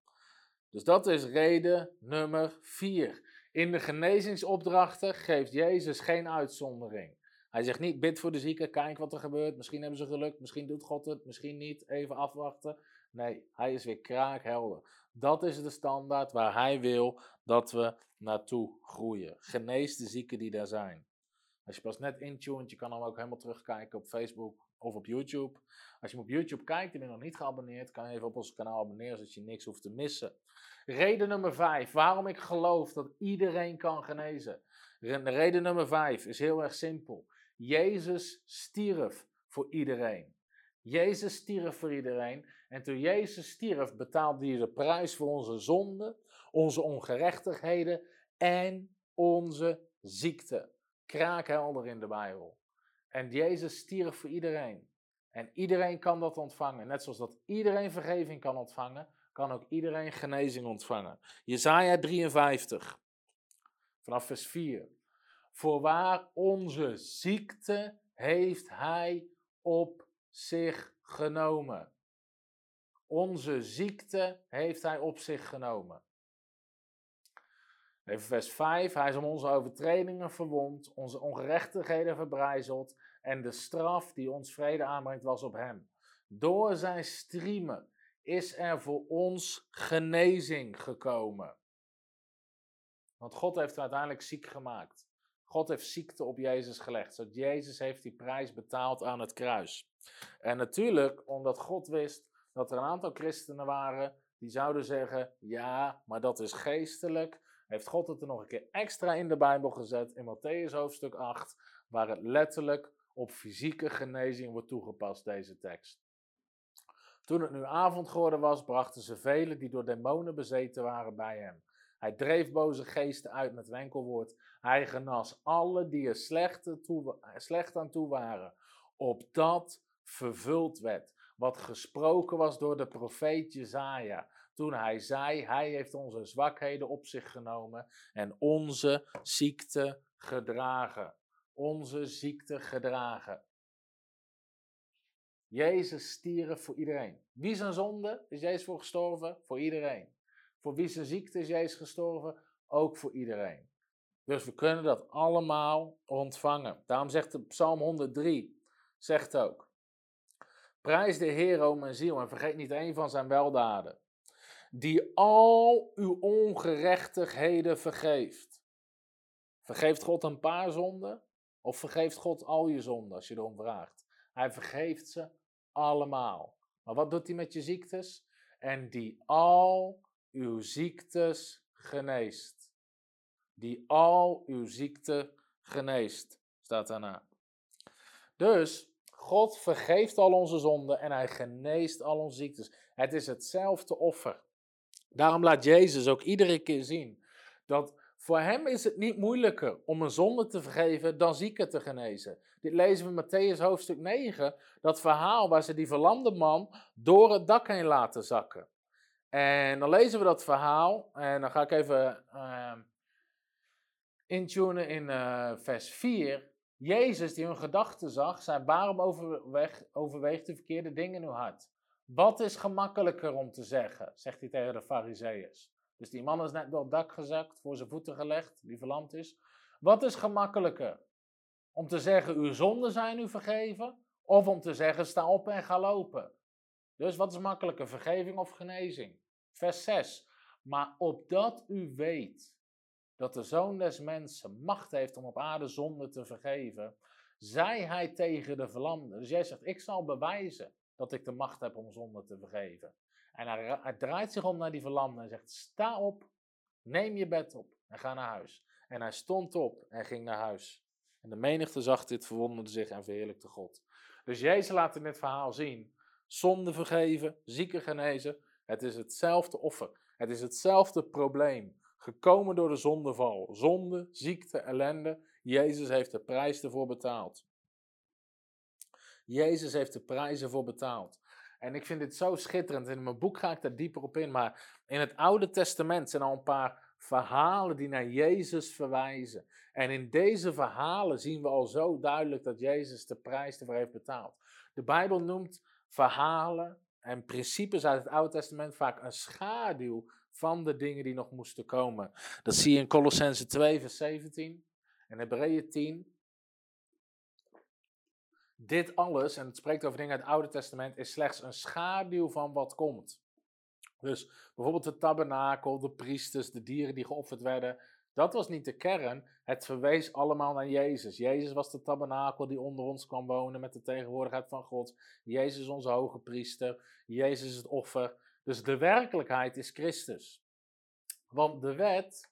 dus dat is reden nummer vier. In de genezingsopdrachten geeft Jezus geen uitzondering. Hij zegt niet, bid voor de zieken, kijk wat er gebeurt. Misschien hebben ze geluk, misschien doet God het, misschien niet. Even afwachten. Nee, hij is weer kraakhelder. Dat is de standaard waar hij wil dat we naartoe groeien. Genees de zieken die daar zijn. Als je pas net intuned, je kan hem ook helemaal terugkijken op Facebook of op YouTube. Als je hem op YouTube kijkt en je nog niet geabonneerd, kan je even op ons kanaal abonneren zodat je niks hoeft te missen. Reden nummer 5, waarom ik geloof dat iedereen kan genezen. Reden nummer 5 is heel erg simpel. Jezus stierf voor iedereen. Jezus stierf voor iedereen. En toen Jezus stierf, betaalde hij de prijs voor onze zonden, onze ongerechtigheden en onze ziekte. Kraakhelder in de Bijbel. En Jezus stierf voor iedereen. En iedereen kan dat ontvangen. Net zoals dat iedereen vergeving kan ontvangen, kan ook iedereen genezing ontvangen. Jezaja 53, vanaf vers 4. Voorwaar onze ziekte heeft hij op zich genomen. Onze ziekte heeft hij op zich genomen. Even vers 5. Hij is om onze overtredingen verwond, onze ongerechtigheden verbrijzeld en de straf die ons vrede aanbrengt was op hem. Door zijn striemen is er voor ons genezing gekomen. Want God heeft uiteindelijk ziek gemaakt. God heeft ziekte op Jezus gelegd. Zodat Jezus heeft die prijs betaald aan het kruis. En natuurlijk, omdat God wist dat er een aantal christenen waren die zouden zeggen: ja, maar dat is geestelijk. Heeft God het er nog een keer extra in de Bijbel gezet, in Matthäus hoofdstuk 8, waar het letterlijk op fysieke genezing wordt toegepast, deze tekst. Toen het nu avond geworden was, brachten ze velen die door demonen bezeten waren bij hem. Hij dreef boze geesten uit met wenkelwoord. Hij genas alle die er slecht, aan toe waren, opdat vervuld werd. Wat gesproken was door de profeet Jezaja. Toen hij zei, hij heeft onze zwakheden op zich genomen en onze ziekte gedragen. Onze ziekte gedragen. Jezus stierf voor iedereen. Wie zijn zonde is Jezus voor gestorven? Voor iedereen. Voor wie zijn ziekte is Jezus gestorven? Ook voor iedereen. Dus we kunnen dat allemaal ontvangen. Daarom zegt Psalm 103, zegt ook. Prijs de Heer, o mijn ziel, en vergeet niet een van zijn weldaden. Die al uw ongerechtigheden vergeeft. Vergeeft God een paar zonden? Of vergeeft God al je zonden als je erom vraagt? Hij vergeeft ze allemaal. Maar wat doet hij met je ziektes? En die al uw ziektes geneest. Die al uw ziekte geneest, staat daarna. Dus God vergeeft al onze zonden en hij geneest al onze ziektes. Het is hetzelfde offer. Daarom laat Jezus ook iedere keer zien dat voor hem is het niet moeilijker om een zonde te vergeven dan zieken te genezen. Dit lezen we in Matthäus hoofdstuk 9, dat verhaal waar ze die verlamde man door het dak heen laten zakken. En dan lezen we dat verhaal en dan ga ik even uh, intunen in uh, vers 4. Jezus die hun gedachten zag, zei waarom overweeg, overweegt u verkeerde dingen in uw hart? Wat is gemakkelijker om te zeggen, zegt hij tegen de fariseeërs. Dus die man is net door het dak gezakt, voor zijn voeten gelegd, die verlamd is. Wat is gemakkelijker? Om te zeggen, uw zonden zijn u vergeven? Of om te zeggen, sta op en ga lopen? Dus wat is makkelijker, vergeving of genezing? Vers 6. Maar opdat u weet dat de Zoon des Mensen macht heeft om op aarde zonde te vergeven, zei hij tegen de verlamde. Dus jij zegt, ik zal bewijzen dat ik de macht heb om zonde te vergeven. En hij, draait zich om naar die verlamde en zegt, sta op, neem je bed op en ga naar huis. En hij stond op en ging naar huis. En de menigte zag dit, verwonderde zich en verheerlijkte God. Dus Jezus laat in dit verhaal zien, zonde vergeven, zieken genezen, het is hetzelfde offer. Het is hetzelfde probleem. Gekomen door de zondeval. Zonde, ziekte, ellende. Jezus heeft de prijs ervoor betaald. Jezus heeft de prijs ervoor betaald. En ik vind dit zo schitterend. In mijn boek ga ik daar dieper op in. Maar in het Oude Testament zijn al een paar verhalen die naar Jezus verwijzen. En in deze verhalen zien we al zo duidelijk dat Jezus de prijs ervoor heeft betaald. De Bijbel noemt verhalen en principes uit het Oude Testament vaak een schaduw van de dingen die nog moesten komen. Dat zie je in Colossense 2, vers 17 en Hebreeën 10. Dit alles, en het spreekt over dingen uit het Oude Testament, is slechts een schaduw van wat komt. Dus bijvoorbeeld de tabernakel, de priesters, de dieren die geofferd werden, dat was niet de kern. Het verwees allemaal naar Jezus. Jezus was de tabernakel die onder ons kwam wonen met de tegenwoordigheid van God. Jezus onze hoge priester. Jezus het offer. Dus de werkelijkheid is Christus. Want de wet,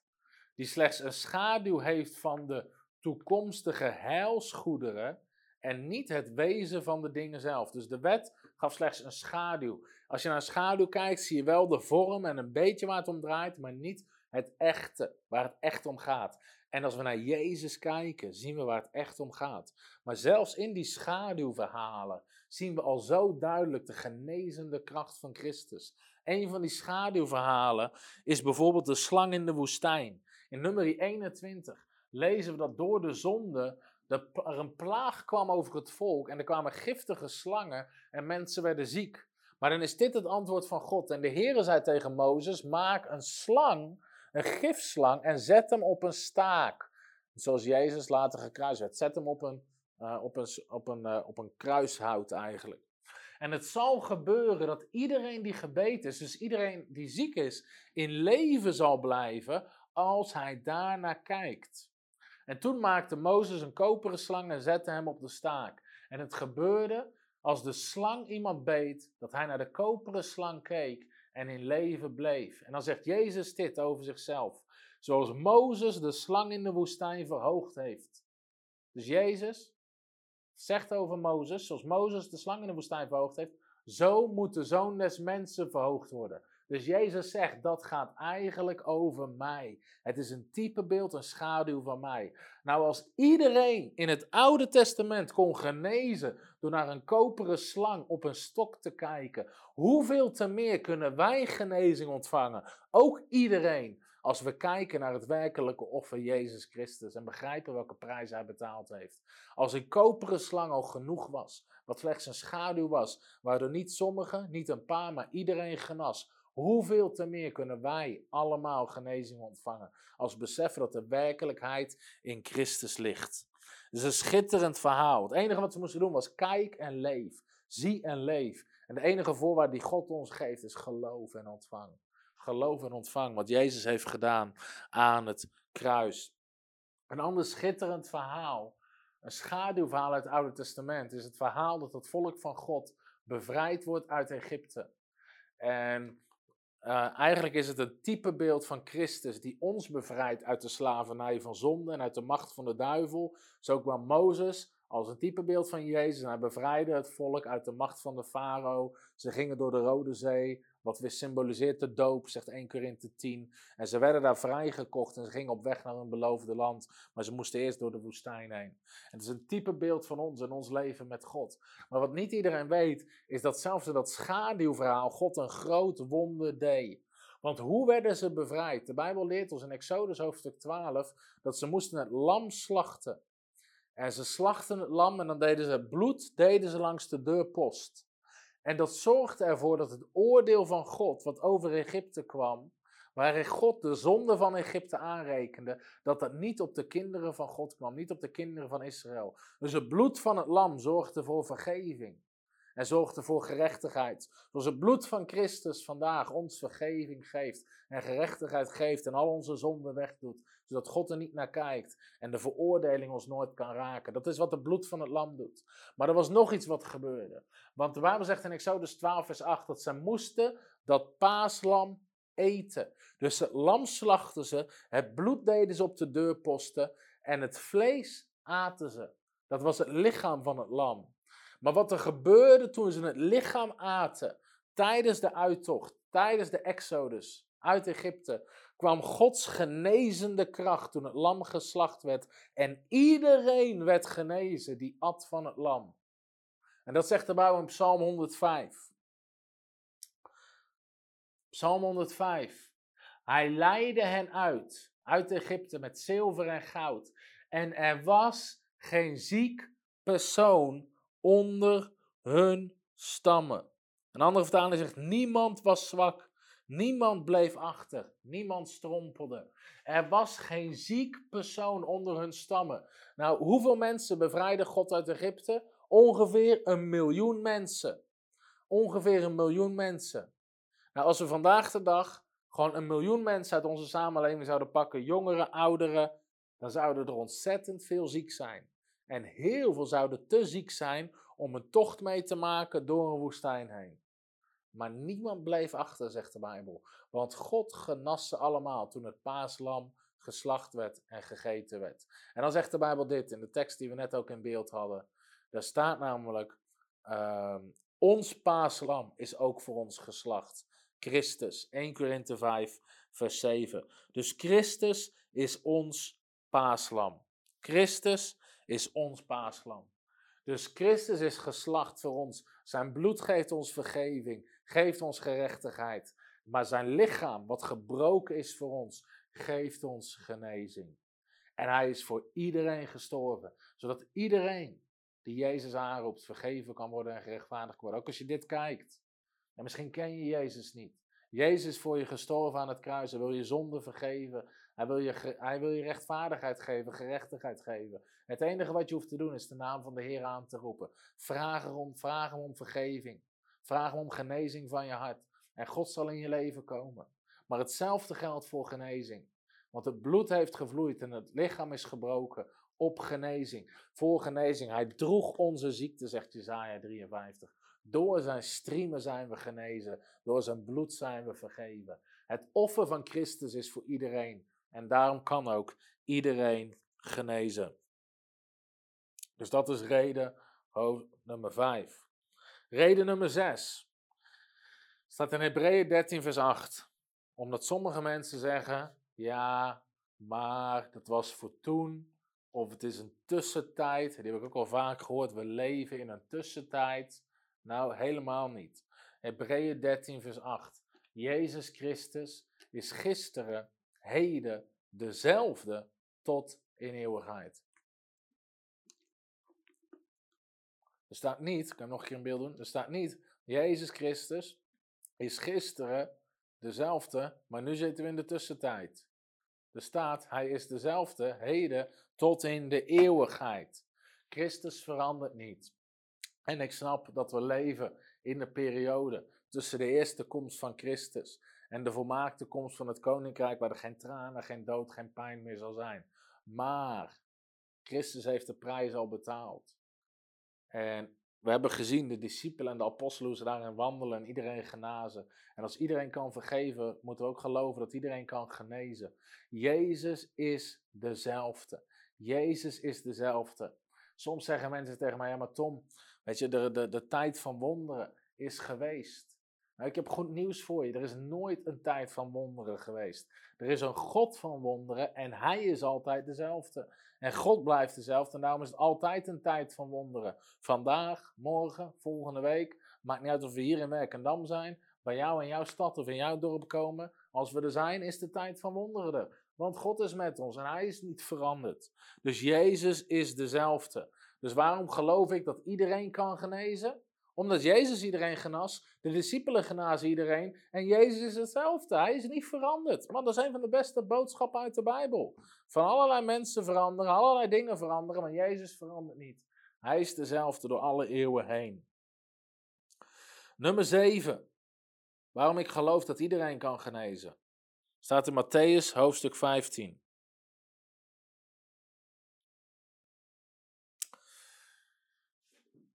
die slechts een schaduw heeft van de toekomstige heilsgoederen en niet het wezen van de dingen zelf. Dus de wet gaf slechts een schaduw. Als je naar een schaduw kijkt, zie je wel de vorm en een beetje waar het om draait, maar niet het echte, waar het echt om gaat. En als we naar Jezus kijken, zien we waar het echt om gaat. Maar zelfs in die schaduwverhalen zien we al zo duidelijk de genezende kracht van Christus. Een van die schaduwverhalen is bijvoorbeeld de slang in de woestijn. In nummer 21 lezen we dat door de zonde er een plaag kwam over het volk en er kwamen giftige slangen en mensen werden ziek. Maar dan is dit het antwoord van God. En de Heere zei tegen Mozes: Maak een slang een gifslang en zet hem op een staak. Zoals Jezus later gekruist werd. Zet hem op een, uh, op een, op een, uh, op een kruishout eigenlijk. En het zal gebeuren dat iedereen die gebeten is, dus iedereen die ziek is, in leven zal blijven als hij daarnaar kijkt. En toen maakte Mozes een koperen slang en zette hem op de staak. En het gebeurde als de slang iemand beet, dat hij naar de koperen slang keek en in leven bleef. En dan zegt Jezus dit over zichzelf. Zoals Mozes de slang in de woestijn verhoogd heeft. Dus Jezus zegt over Mozes, zoals Mozes de slang in de woestijn verhoogd heeft, zo moet de zoon des mensen verhoogd worden. Dus Jezus zegt, dat gaat eigenlijk over mij. Het is een typebeeld, een schaduw van mij. Nou, als iedereen in het Oude Testament kon genezen door naar een koperen slang op een stok te kijken, hoeveel te meer kunnen wij genezing ontvangen? Ook iedereen. Als we kijken naar het werkelijke offer Jezus Christus en begrijpen welke prijs hij betaald heeft. Als een koperen slang al genoeg was, wat slechts een schaduw was, waardoor niet sommigen, niet een paar, maar iedereen genas. Hoeveel te meer kunnen wij allemaal genezing ontvangen als we beseffen dat de werkelijkheid in Christus ligt. Het is een schitterend verhaal. Het enige wat ze moesten doen was kijk en leef. Zie en leef. En de enige voorwaarde die God ons geeft is geloof en ontvang. Geloof en ontvang wat Jezus heeft gedaan aan het kruis. Een ander schitterend verhaal, een schaduwverhaal uit het Oude Testament, is het verhaal dat het volk van God bevrijd wordt uit Egypte. En uh, eigenlijk is het een typebeeld van Christus die ons bevrijdt uit de slavernij van zonde en uit de macht van de duivel. Zo kwam Mozes als een typebeeld van Jezus hij bevrijdde het volk uit de macht van de farao. Ze gingen door de Rode Zee, wat weer symboliseert de doop, zegt 1 Korinthe 10. En ze werden daar vrijgekocht en ze gingen op weg naar hun beloofde land. Maar ze moesten eerst door de woestijn heen. En het is een type beeld van ons en ons leven met God. Maar wat niet iedereen weet, is dat zelfs in dat schaduwverhaal God een groot wonder deed. Want hoe werden ze bevrijd? De Bijbel leert ons in Exodus hoofdstuk 12 dat ze moesten het lam slachten. En ze slachten het lam en dan deden ze het bloed deden ze langs de deurpost. En dat zorgde ervoor dat het oordeel van God, wat over Egypte kwam, waarin God de zonde van Egypte aanrekende, dat dat niet op de kinderen van God kwam, niet op de kinderen van Israël. Dus het bloed van het lam zorgde voor vergeving en zorgde voor gerechtigheid. Zoals het bloed van Christus vandaag ons vergeving geeft en gerechtigheid geeft en al onze zonden wegdoet, zodat God er niet naar kijkt en de veroordeling ons nooit kan raken. Dat is wat het bloed van het lam doet. Maar er was nog iets wat gebeurde. Want de Bijbel zegt in Exodus 12 vers 8 dat ze moesten dat paaslam eten. Dus het lam slachten ze, het bloed deden ze op de deurposten en het vlees aten ze. Dat was het lichaam van het lam. Maar wat er gebeurde toen ze het lichaam aten tijdens de uittocht, tijdens de exodus uit Egypte, kwam Gods genezende kracht toen het lam geslacht werd en iedereen werd genezen die at van het lam. En dat zegt de Bijbel in Psalm 105. Psalm 105. Hij leidde hen uit, uit Egypte met zilver en goud. En er was geen ziek persoon onder hun stammen. Een andere vertaling zegt: niemand was zwak, niemand bleef achter, niemand strompelde. Er was geen ziek persoon onder hun stammen. Nou, hoeveel mensen bevrijdde God uit Egypte? Ongeveer een miljoen mensen. Ongeveer een miljoen mensen. Nou, als we vandaag de dag gewoon een miljoen mensen uit onze samenleving zouden pakken, jongeren, ouderen, dan zouden er ontzettend veel ziek zijn. En heel veel zouden te ziek zijn om een tocht mee te maken door een woestijn heen. Maar niemand bleef achter, zegt de Bijbel. Want God genas ze allemaal toen het paaslam geslacht werd en gegeten werd. En dan zegt de Bijbel dit in de tekst die we net ook in beeld hadden. Daar staat namelijk: uh, Ons paaslam is ook voor ons geslacht. Christus. 1 Korinthe 5, vers 7. Dus Christus is ons paaslam. Christus is ons paaslam. Dus Christus is geslacht voor ons. Zijn bloed geeft ons vergeving, geeft ons gerechtigheid. Maar zijn lichaam, wat gebroken is voor ons, geeft ons genezing. En hij is voor iedereen gestorven, zodat iedereen die Jezus aanroept vergeven kan worden en gerechtvaardigd worden. Ook als je dit kijkt. En misschien ken je Jezus niet. Jezus is voor je gestorven aan het kruis. Hij wil je zonde vergeven. Hij wil, je, hij wil je rechtvaardigheid geven, gerechtigheid geven. Het enige wat je hoeft te doen is de naam van de Heer aan te roepen. Vraag, erom, vraag om vergeving. Vraag om genezing van je hart. En God zal in je leven komen. Maar hetzelfde geldt voor genezing. Want het bloed heeft gevloeid en het lichaam is gebroken op genezing, voor genezing. Hij droeg onze ziekte, zegt Jezaja 53. Door zijn striemen zijn we genezen, door zijn bloed zijn we vergeven. Het offer van Christus is voor iedereen en daarom kan ook iedereen genezen. Dus dat is reden nummer 5. Reden nummer 6 staat in Hebreeën 13, vers 8. Omdat sommige mensen zeggen: ja, maar dat was voor toen, of het is een tussentijd. Die heb ik ook al vaak gehoord. We leven in een tussentijd. Nou, helemaal niet. Hebreeën 13, vers 8. Jezus Christus is gisteren, heden, dezelfde tot in eeuwigheid. Er staat niet, ik kan nog een keer een beeld doen. Er staat niet, Jezus Christus is gisteren dezelfde, maar nu zitten we in de tussentijd. Er staat, hij is dezelfde, heden tot in de eeuwigheid. Christus verandert niet. En ik snap dat we leven in de periode tussen de eerste komst van Christus en de volmaakte komst van het koninkrijk, waar er geen tranen, geen dood, geen pijn meer zal zijn. Maar Christus heeft de prijs al betaald. En we hebben gezien de discipelen en de apostelen ze daarin wandelen en iedereen genazen. En als iedereen kan vergeven, moeten we ook geloven dat iedereen kan genezen. Jezus is dezelfde. Jezus is dezelfde. Soms zeggen mensen tegen mij, ja maar Tom, weet je, de, de, de tijd van wonderen is geweest. Nou, ik heb goed nieuws voor je. Er is nooit een tijd van wonderen geweest. Er is een God van wonderen en Hij is altijd dezelfde. En God blijft dezelfde en daarom is het altijd een tijd van wonderen. Vandaag, morgen, volgende week. Maakt niet uit of we hier in Werkendam zijn, bij jou in jouw stad of in jouw dorp komen. Als we er zijn, is de tijd van wonderen er. Want God is met ons en Hij is niet veranderd. Dus Jezus is dezelfde. Dus waarom geloof ik dat iedereen kan genezen? Omdat Jezus iedereen genas, de discipelen genazen iedereen en Jezus is hetzelfde. Hij is niet veranderd. Maar dat is een van de beste boodschappen uit de Bijbel. Van allerlei mensen veranderen, allerlei dingen veranderen, maar Jezus verandert niet. Hij is dezelfde door alle eeuwen heen. Nummer 7. Waarom ik geloof dat iedereen kan genezen. Staat in Matthäus hoofdstuk 15.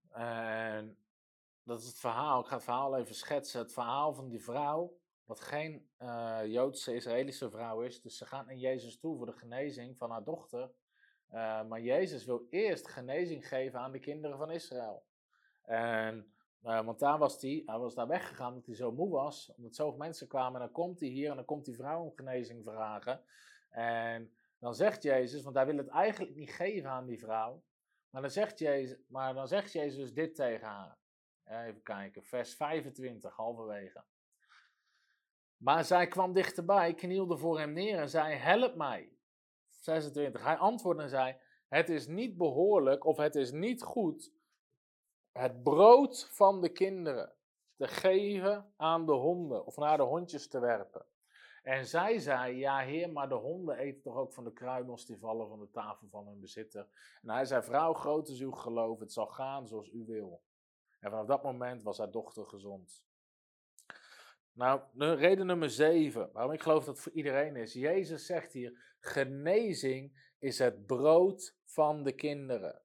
En dat is het verhaal. Ik ga het verhaal even schetsen. Het verhaal van die vrouw, wat geen uh, Joodse Israëlische vrouw is. Dus ze gaat naar Jezus toe voor de genezing van haar dochter. Uh, maar Jezus wil eerst genezing geven aan de kinderen van Israël. En, uh, want daar was hij, hij was daar weggegaan omdat hij zo moe was. Omdat zoveel mensen kwamen. En dan komt hij hier en dan komt die vrouw om genezing vragen. En dan zegt Jezus, want hij wil het eigenlijk niet geven aan die vrouw. Maar dan zegt Jezus, maar dan zegt Jezus dit tegen haar. Even kijken, vers 25, halverwege. Maar zij kwam dichterbij, knielde voor hem neer en zei: Help mij. 26. Hij antwoordde en zei: Het is niet behoorlijk of het is niet goed het brood van de kinderen te geven aan de honden of naar de hondjes te werpen. En zij zei: Ja, heer, maar de honden eten toch ook van de kruimels die vallen van de tafel van hun bezitter. En hij zei: Vrouw, groot is uw geloof, het zal gaan zoals u wil. En vanaf dat moment was haar dochter gezond. Nou, reden nummer zeven, waarom ik geloof dat het voor iedereen is. Jezus zegt hier, genezing is het brood van de kinderen.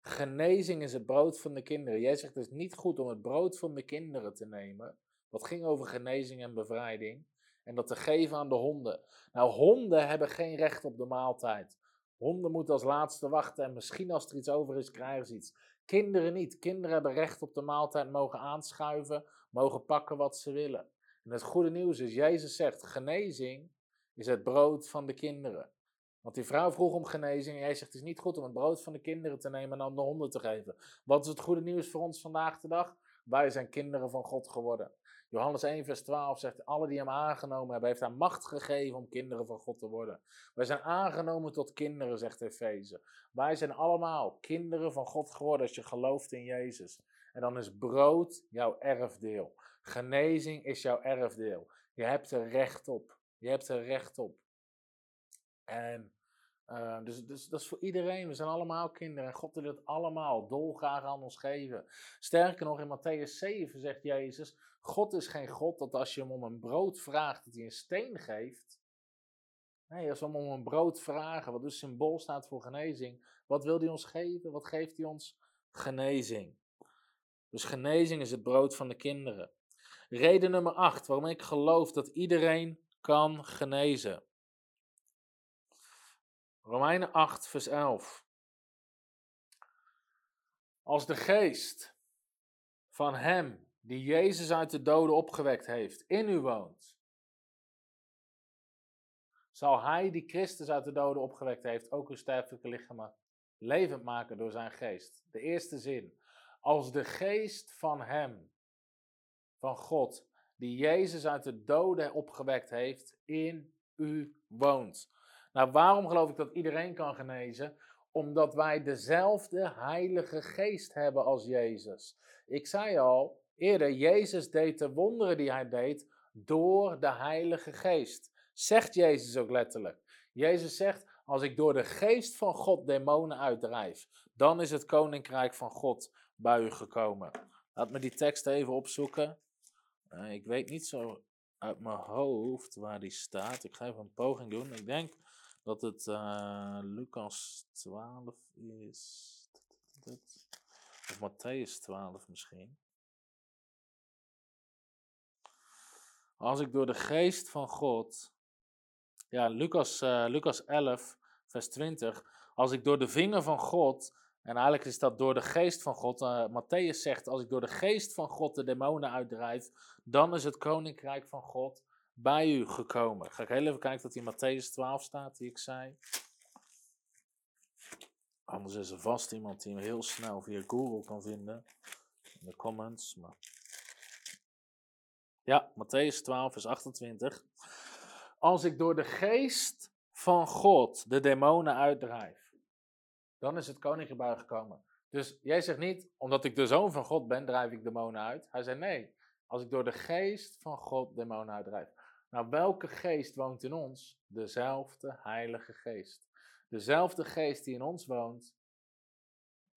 Genezing is het brood van de kinderen. Jij zegt het is niet goed om het brood van de kinderen te nemen. Dat ging over genezing en bevrijding. En dat te geven aan de honden. Nou, honden hebben geen recht op de maaltijd. Honden moeten als laatste wachten en misschien als er iets over is, krijgen ze iets. Kinderen niet. Kinderen hebben recht op de maaltijd, mogen aanschuiven, mogen pakken wat ze willen. En het goede nieuws is, Jezus zegt, genezing is het brood van de kinderen. Want die vrouw vroeg om genezing en jij zegt, het is niet goed om het brood van de kinderen te nemen en aan de honden te geven. Wat is het goede nieuws voor ons vandaag de dag? Wij zijn kinderen van God geworden. Johannes 1, vers 12 zegt: Alle die hem aangenomen hebben, heeft hij macht gegeven om kinderen van God te worden. Wij zijn aangenomen tot kinderen, zegt Efeze. Wij zijn allemaal kinderen van God geworden als je gelooft in Jezus. En dan is brood jouw erfdeel. Genezing is jouw erfdeel. Je hebt er recht op. Je hebt er recht op. En uh, dus, dus dat is voor iedereen. We zijn allemaal kinderen. En God wil het allemaal dolgraag aan ons geven. Sterker nog, in Matthäus 7 zegt Jezus: God is geen God dat als je hem om een brood vraagt, dat hij een steen geeft. Nee, als we hem om een brood vragen, wat dus symbool staat voor genezing, wat wil hij ons geven? Wat geeft hij ons? Genezing. Dus genezing is het brood van de kinderen. Reden nummer 8 waarom ik geloof dat iedereen kan genezen. Romeinen 8, vers 11. Als de geest van hem die Jezus uit de doden opgewekt heeft in u woont, zal hij die Christus uit de doden opgewekt heeft ook uw sterfelijke lichamen levend maken door zijn geest. De eerste zin. Als de geest van hem, van God, die Jezus uit de doden opgewekt heeft, in u woont. Nou, waarom geloof ik dat iedereen kan genezen? Omdat wij dezelfde Heilige Geest hebben als Jezus. Ik zei al eerder, Jezus deed de wonderen die hij deed door de Heilige Geest. Zegt Jezus ook letterlijk. Jezus zegt, als ik door de Geest van God demonen uitdrijf, dan is het Koninkrijk van God bij u gekomen. Laat me die tekst even opzoeken. Uh, ik weet niet zo uit mijn hoofd waar die staat. Ik ga even een poging doen. Ik denk dat het uh, Lucas 12 is. Of Matthäus 12 misschien. Als ik door de geest van God. Ja, Lucas, uh, Lucas 11, vers 20. Als ik door de vinger van God. En eigenlijk is dat door de geest van God. Uh, Matthäus zegt: Als ik door de geest van God de demonen uitdrijf. Dan is het koninkrijk van God bij u gekomen. Ga ik heel even kijken dat in Matthäus 12 staat, die ik zei. Anders is er vast iemand die hem heel snel via Google kan vinden. In de comments. Maar... Ja, Matthäus 12, vers 28. Als ik door de geest van God de demonen uitdrijf, dan is het koninkrijk gekomen. Dus jij zegt niet, omdat ik de zoon van God ben, drijf ik demonen uit. Hij zei nee, als ik door de geest van God demonen uitdrijf. Nou, welke geest woont in ons? Dezelfde Heilige Geest. Dezelfde geest die in ons woont,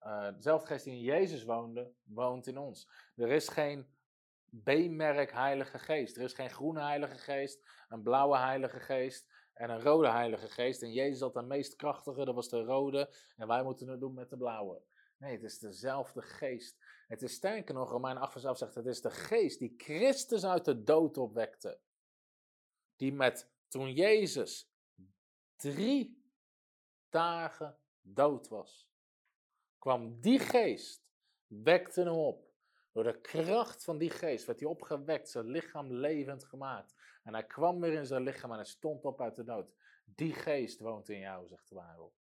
uh, dezelfde geest die in Jezus woonde, woont in ons. Er is geen B-merk Heilige Geest. Er is geen groene Heilige Geest, een blauwe Heilige Geest en een rode Heilige Geest. En Jezus had de meest krachtige, dat was de rode, en wij moeten het doen met de blauwe. Nee, het is dezelfde geest. Het is sterker nog, Romein 8 vers zegt, het is de geest die Christus uit de dood opwekte die met, toen Jezus drie dagen dood was, kwam die geest, wekte hem op. Door de kracht van die geest werd hij opgewekt, zijn lichaam levend gemaakt. En hij kwam weer in zijn lichaam en hij stond op uit de dood. Die geest woont in jou, zegt de Bijbel.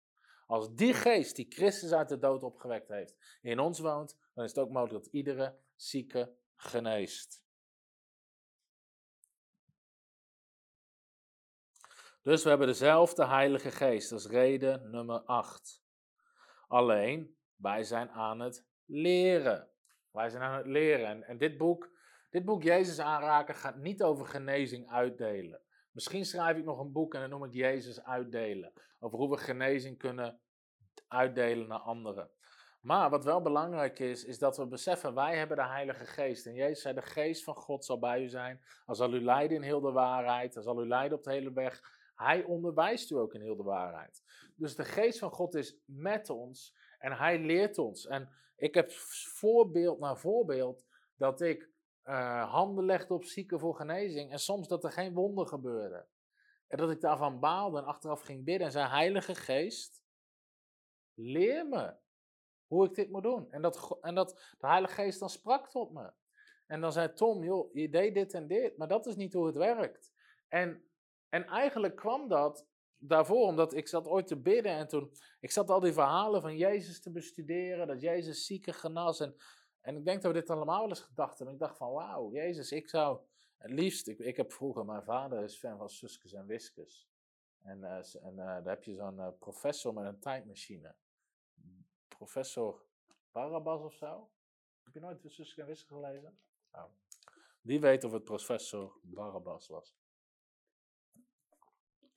Als die geest die Christus uit de dood opgewekt heeft, in ons woont, dan is het ook mogelijk dat iedere zieke geneest. Dus we hebben dezelfde Heilige Geest. Dat is reden nummer 8. Alleen, wij zijn aan het leren. Wij zijn aan het leren. En, en dit, boek, dit boek Jezus aanraken gaat niet over genezing uitdelen. Misschien schrijf ik nog een boek en dan noem ik Jezus uitdelen. Over hoe we genezing kunnen uitdelen naar anderen. Maar wat wel belangrijk is, is dat we beseffen, wij hebben de Heilige Geest. En Jezus zei, de Geest van God zal bij u zijn. Hij zal u leiden in heel de waarheid. Hij zal u leiden op de hele weg. Hij onderwijst u ook in heel de waarheid. Dus de geest van God is met ons en hij leert ons. En ik heb voorbeeld na voorbeeld dat ik uh, handen legde op zieken voor genezing en soms dat er geen wonder gebeurde. En dat ik daarvan baalde en achteraf ging bidden en zei, Heilige Geest, leer me hoe ik dit moet doen. En dat, en dat de Heilige Geest dan sprak tot me. En dan zei Tom, joh, je deed dit en dit, maar dat is niet hoe het werkt. En en eigenlijk kwam dat daarvoor, omdat ik zat ooit te bidden en toen, ik zat al die verhalen van Jezus te bestuderen, dat Jezus zieken genas. En, en ik denk dat we dit allemaal wel eens gedacht hebben. Ik dacht van, wauw, Jezus, ik zou het liefst, ik, ik heb vroeger, mijn vader is fan van Suskes en Wiskes. En, uh, en uh, daar heb je zo'n uh, professor met een tijdmachine. Professor Barabbas of zo. Heb je nooit Suskes en Wiskes gelezen? Nou, wie weet of het professor Barabbas was.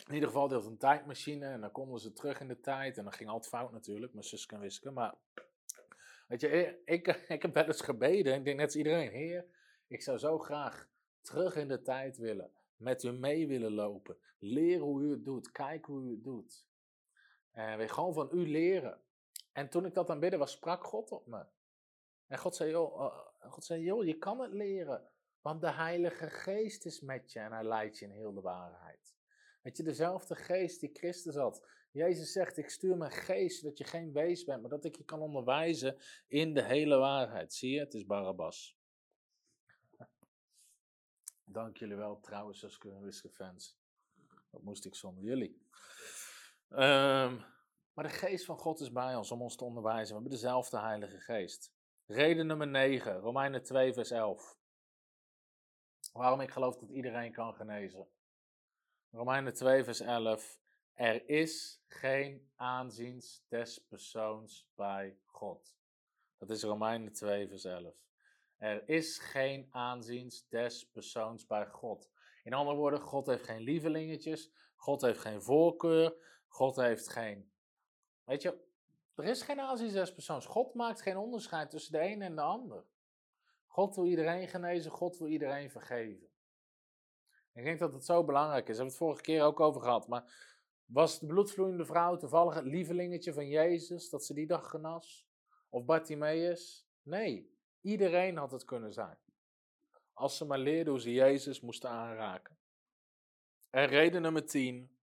In ieder geval, had een tijdmachine en dan konden ze terug in de tijd. En dan ging altijd fout natuurlijk, met zus en wisken. Maar, weet je, ik, (laughs) ik heb wel eens gebeden. Ik denk net als iedereen, heer, ik zou zo graag terug in de tijd willen. met u mee willen lopen. Leren hoe u het doet. Kijken hoe u het doet. En gewoon van u leren. En toen ik dat aan bidden was, sprak God op me. En God zei, joh, uh, God zei, joh, je kan het leren. Want de Heilige Geest is met je en hij leidt je in heel de waarheid. Weet je, dezelfde geest die Christus had. Jezus zegt, ik stuur mijn geest zodat je geen wees bent, maar dat ik je kan onderwijzen in de hele waarheid. Zie je, het is Barabbas. Dank jullie wel, trouwens, als fans. Dat moest ik zonder jullie. Um, maar de geest van God is bij ons om ons te onderwijzen. We hebben dezelfde Heilige Geest. Reden nummer 9, Romeinen 2, vers 11. Waarom ik geloof dat iedereen kan genezen. Romeinen 2, vers 11. Er is geen aanziens des persoons bij God. Dat is Romeinen 2, vers 11. Er is geen aanziens des persoons bij God. In andere woorden, God heeft geen lievelingetjes, God heeft geen voorkeur, God heeft geen. Weet je, er is geen aanziens des persoons. God maakt geen onderscheid tussen de een en de ander. God wil iedereen genezen, God wil iedereen vergeven. Ik denk dat het zo belangrijk is. Daar hebben we het vorige keer ook over gehad. Maar was de bloedvloeiende vrouw toevallig het lievelingetje van Jezus, dat ze die dag genas? Of Bartimaeus? Nee, iedereen had het kunnen zijn. Als ze maar leerden hoe ze Jezus moesten aanraken. En reden nummer 10,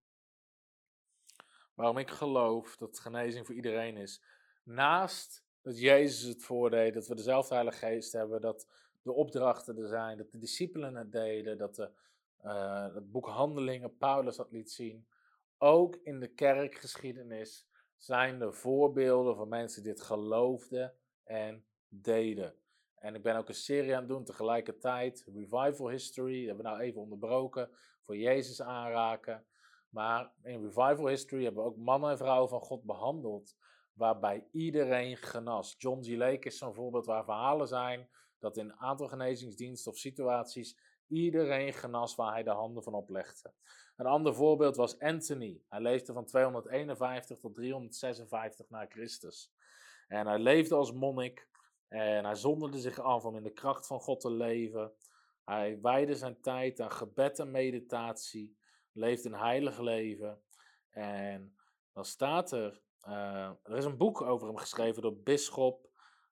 waarom ik geloof dat genezing voor iedereen is. Naast dat Jezus het voordeed, dat we dezelfde Heilige Geest hebben, dat de opdrachten er zijn, dat de discipelen het deden, dat de, het boek Handelingen Paulus dat liet zien. Ook in de kerkgeschiedenis zijn er voorbeelden van mensen die dit geloofden en deden. En ik ben ook een serie aan het doen tegelijkertijd. Revival History, dat hebben we nou even onderbroken. Voor Jezus aanraken. Maar in Revival History hebben we ook mannen en vrouwen van God behandeld. Waarbij iedereen genas. John G. Lake is zo'n voorbeeld waar verhalen zijn. Dat in een aantal genezingsdiensten of situaties iedereen genas waar hij de handen van oplegde. Een ander voorbeeld was Anthony. Hij leefde van 251 tot 356 na Christus. En hij leefde als monnik. En hij zonderde zich af om in de kracht van God te leven. Hij wijde zijn tijd aan gebed en meditatie. Leefde een heilig leven. En dan staat er, uh, er is een boek over hem geschreven door bisschop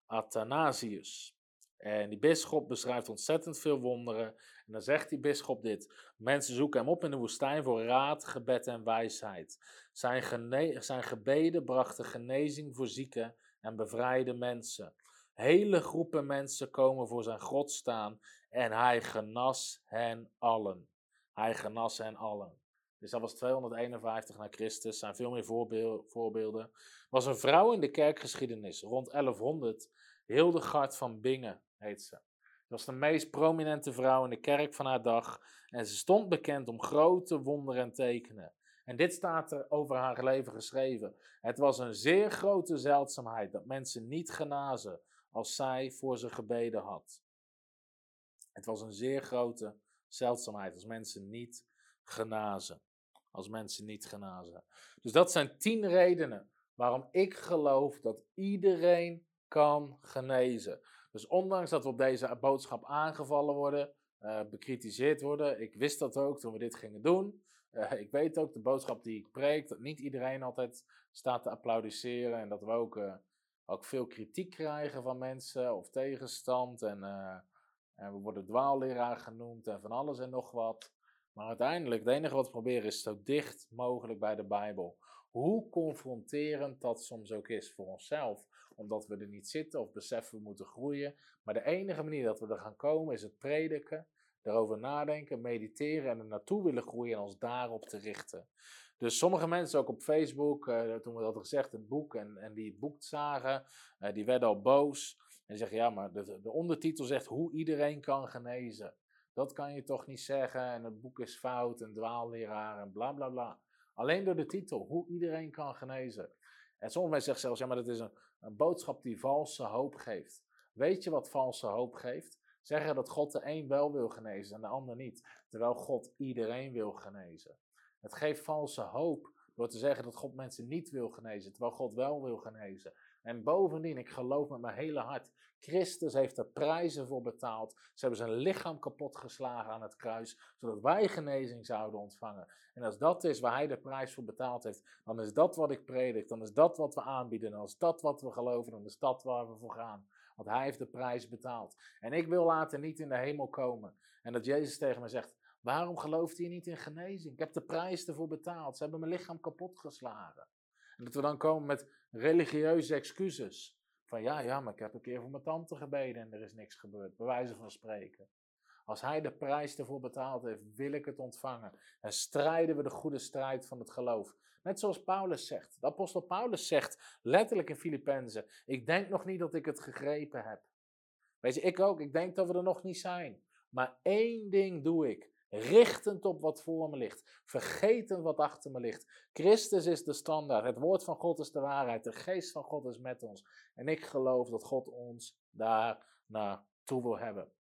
Athanasius. En die bisschop beschrijft ontzettend veel wonderen. En dan zegt die bisschop dit: Mensen zoeken hem op in de woestijn voor raad, gebed en wijsheid. Zijn, zijn gebeden brachten genezing voor zieken en bevrijde mensen. Hele groepen mensen komen voor zijn grot staan en hij genas hen allen. Hij genas hen allen. Dus dat was 251 na Christus. Zijn veel meer voorbeelden. Er was een vrouw in de kerkgeschiedenis rond 1100, Hildegard van Bingen heet ze. Was de meest prominente vrouw in de kerk van haar dag en ze stond bekend om grote wonderen en tekenen. En dit staat er over haar leven geschreven. Het was een zeer grote zeldzaamheid dat mensen niet genazen als zij voor ze gebeden had. Het was een zeer grote zeldzaamheid als mensen niet genazen. Als mensen niet genazen. Dus dat zijn tien redenen waarom ik geloof dat iedereen kan genezen. Dus ondanks dat we op deze boodschap aangevallen worden, uh, bekritiseerd worden, ik wist dat ook toen we dit gingen doen. Uh, ik weet ook de boodschap die ik preek, dat niet iedereen altijd staat te applaudisseren en dat we ook, uh, ook veel kritiek krijgen van mensen of tegenstand. En, en we worden dwaalleraar genoemd en van alles en nog wat. Maar uiteindelijk, het enige wat we proberen is zo dicht mogelijk bij de Bijbel. Hoe confronterend dat soms ook is voor onszelf, omdat we er niet zitten of beseffen we moeten groeien. Maar de enige manier dat we er gaan komen is het prediken, erover nadenken, mediteren en er naartoe willen groeien en ons daarop te richten. Dus sommige mensen ook op Facebook, uh, toen we dat gezegd, het boek en, en die het boek zagen, uh, die werden al boos. En zeggen, ja, maar de, de ondertitel zegt hoe iedereen kan genezen. Dat kan je toch niet zeggen en het boek is fout en dwaalleraar en bla bla bla. Alleen door de titel, hoe iedereen kan genezen. En sommige mensen zeggen zelfs, ja, maar dat is een, een boodschap die valse hoop geeft. Weet je wat valse hoop geeft? Zeggen dat God de een wel wil genezen en de ander niet. Terwijl God iedereen wil genezen. Het geeft valse hoop door te zeggen dat God mensen niet wil genezen, terwijl God wel wil genezen. En bovendien, ik geloof met mijn hele hart, Christus heeft er prijzen voor betaald. Ze hebben zijn lichaam kapot geslagen aan het kruis, zodat wij genezing zouden ontvangen. En als dat is waar hij de prijs voor betaald heeft, dan is dat wat ik predik, dan is dat wat we aanbieden, dan is dat wat we geloven, dan is dat waar we voor gaan. Want hij heeft de prijs betaald. En ik wil later niet in de hemel komen. En dat Jezus tegen me zegt, waarom gelooft hij niet in genezing? Ik heb de prijs ervoor betaald. Ze hebben mijn lichaam kapot geslagen. En dat we dan komen met religieuze excuses. Van ja, ja, maar ik heb een keer voor mijn tante gebeden en er is niks gebeurd. Bij wijze van spreken. Als hij de prijs ervoor betaald heeft, wil ik het ontvangen. En strijden we de goede strijd van het geloof. Net zoals Paulus zegt. De apostel Paulus zegt letterlijk in Filippenzen: Ik denk nog niet dat ik het gegrepen heb. Weet je, ik ook. Ik denk dat we er nog niet zijn. Maar één ding doe ik. Richtend op wat voor me ligt. Vergetend wat achter me ligt. Christus is de standaard. Het woord van God is de waarheid. De geest van God is met ons. En ik geloof dat God ons daar naartoe wil hebben.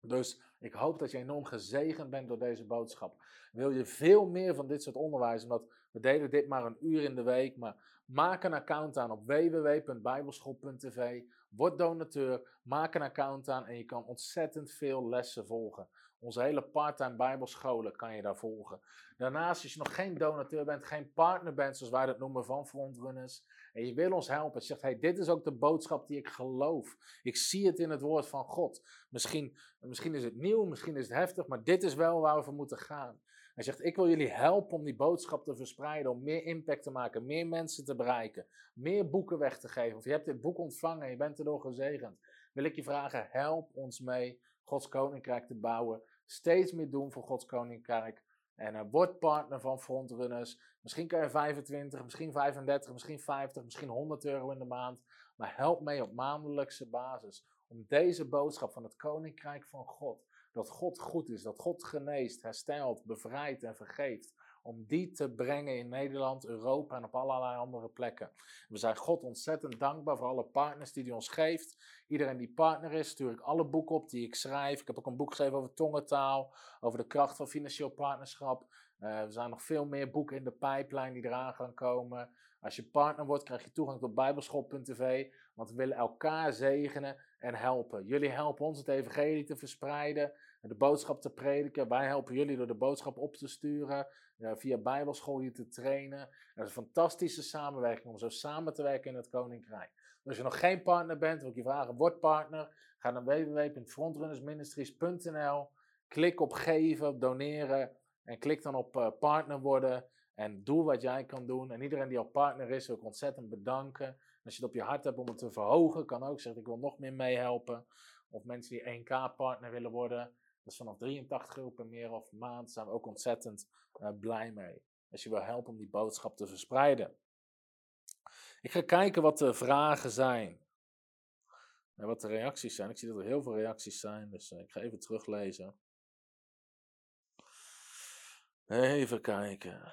Dus ik hoop dat je enorm gezegend bent door deze boodschap. Wil je veel meer van dit soort onderwijs, omdat we delen dit maar een uur in de week, maar maak een account aan op www.bijbelschool.tv. Word donateur, maak een account aan en je kan ontzettend veel lessen volgen. Onze hele parttime bijbelscholen kan je daar volgen. Daarnaast, als je nog geen donateur bent, geen partner bent, zoals wij dat noemen, van Frontrunners, en je wil ons helpen, zegt, hey, dit is ook de boodschap die ik geloof. Ik zie het in het woord van God. Misschien, misschien is het nieuw, misschien is het heftig, maar dit is wel waar we voor moeten gaan. Hij zegt, ik wil jullie helpen om die boodschap te verspreiden, om meer impact te maken, meer mensen te bereiken, meer boeken weg te geven. Of je hebt dit boek ontvangen en je bent erdoor gezegend. Wil ik je vragen, help ons mee Gods Koninkrijk te bouwen. Steeds meer doen voor Gods Koninkrijk. En word partner van Frontrunners. Misschien kan je 25, misschien 35, misschien 50, misschien 100 euro in de maand. Maar help mee op maandelijkse basis. Om deze boodschap van het Koninkrijk van God. Dat God goed is, dat God geneest, herstelt, bevrijdt en vergeeft om die te brengen in Nederland, Europa en op allerlei andere plekken. We zijn God ontzettend dankbaar voor alle partners die hij ons geeft. Iedereen die partner is, stuur ik alle boeken op die ik schrijf. Ik heb ook een boek geschreven over tongentaal, over de kracht van financieel partnerschap. Uh, er zijn nog veel meer boeken in de pijplijn die eraan gaan komen. Als je partner wordt, krijg je toegang tot bijbelschool.tv. Want we willen elkaar zegenen en helpen. Jullie helpen ons het evangelie te verspreiden, de boodschap te prediken. Wij helpen jullie door de boodschap op te sturen, via bijbelschool je te trainen. Dat is een fantastische samenwerking om zo samen te werken in het Koninkrijk. Als je nog geen partner bent, wil ik je vragen, word partner. Ga naar www.frontrunnersministries.nl. Klik op geven, doneren en klik dan op uh, partner worden. En doe wat jij kan doen. En iedereen die al partner is, wil ik ontzettend bedanken. Als je het op je hart hebt om het te verhogen, kan ook zeggen: ik wil nog meer meehelpen. Of mensen die 1K-partner willen worden. Dat is vanaf 83 euro per meer of maand. zijn we ook ontzettend uh, blij mee. Als je wil helpen om die boodschap te verspreiden. Ik ga kijken wat de vragen zijn. En wat de reacties zijn. Ik zie dat er heel veel reacties zijn, dus uh, ik ga even teruglezen. Even kijken.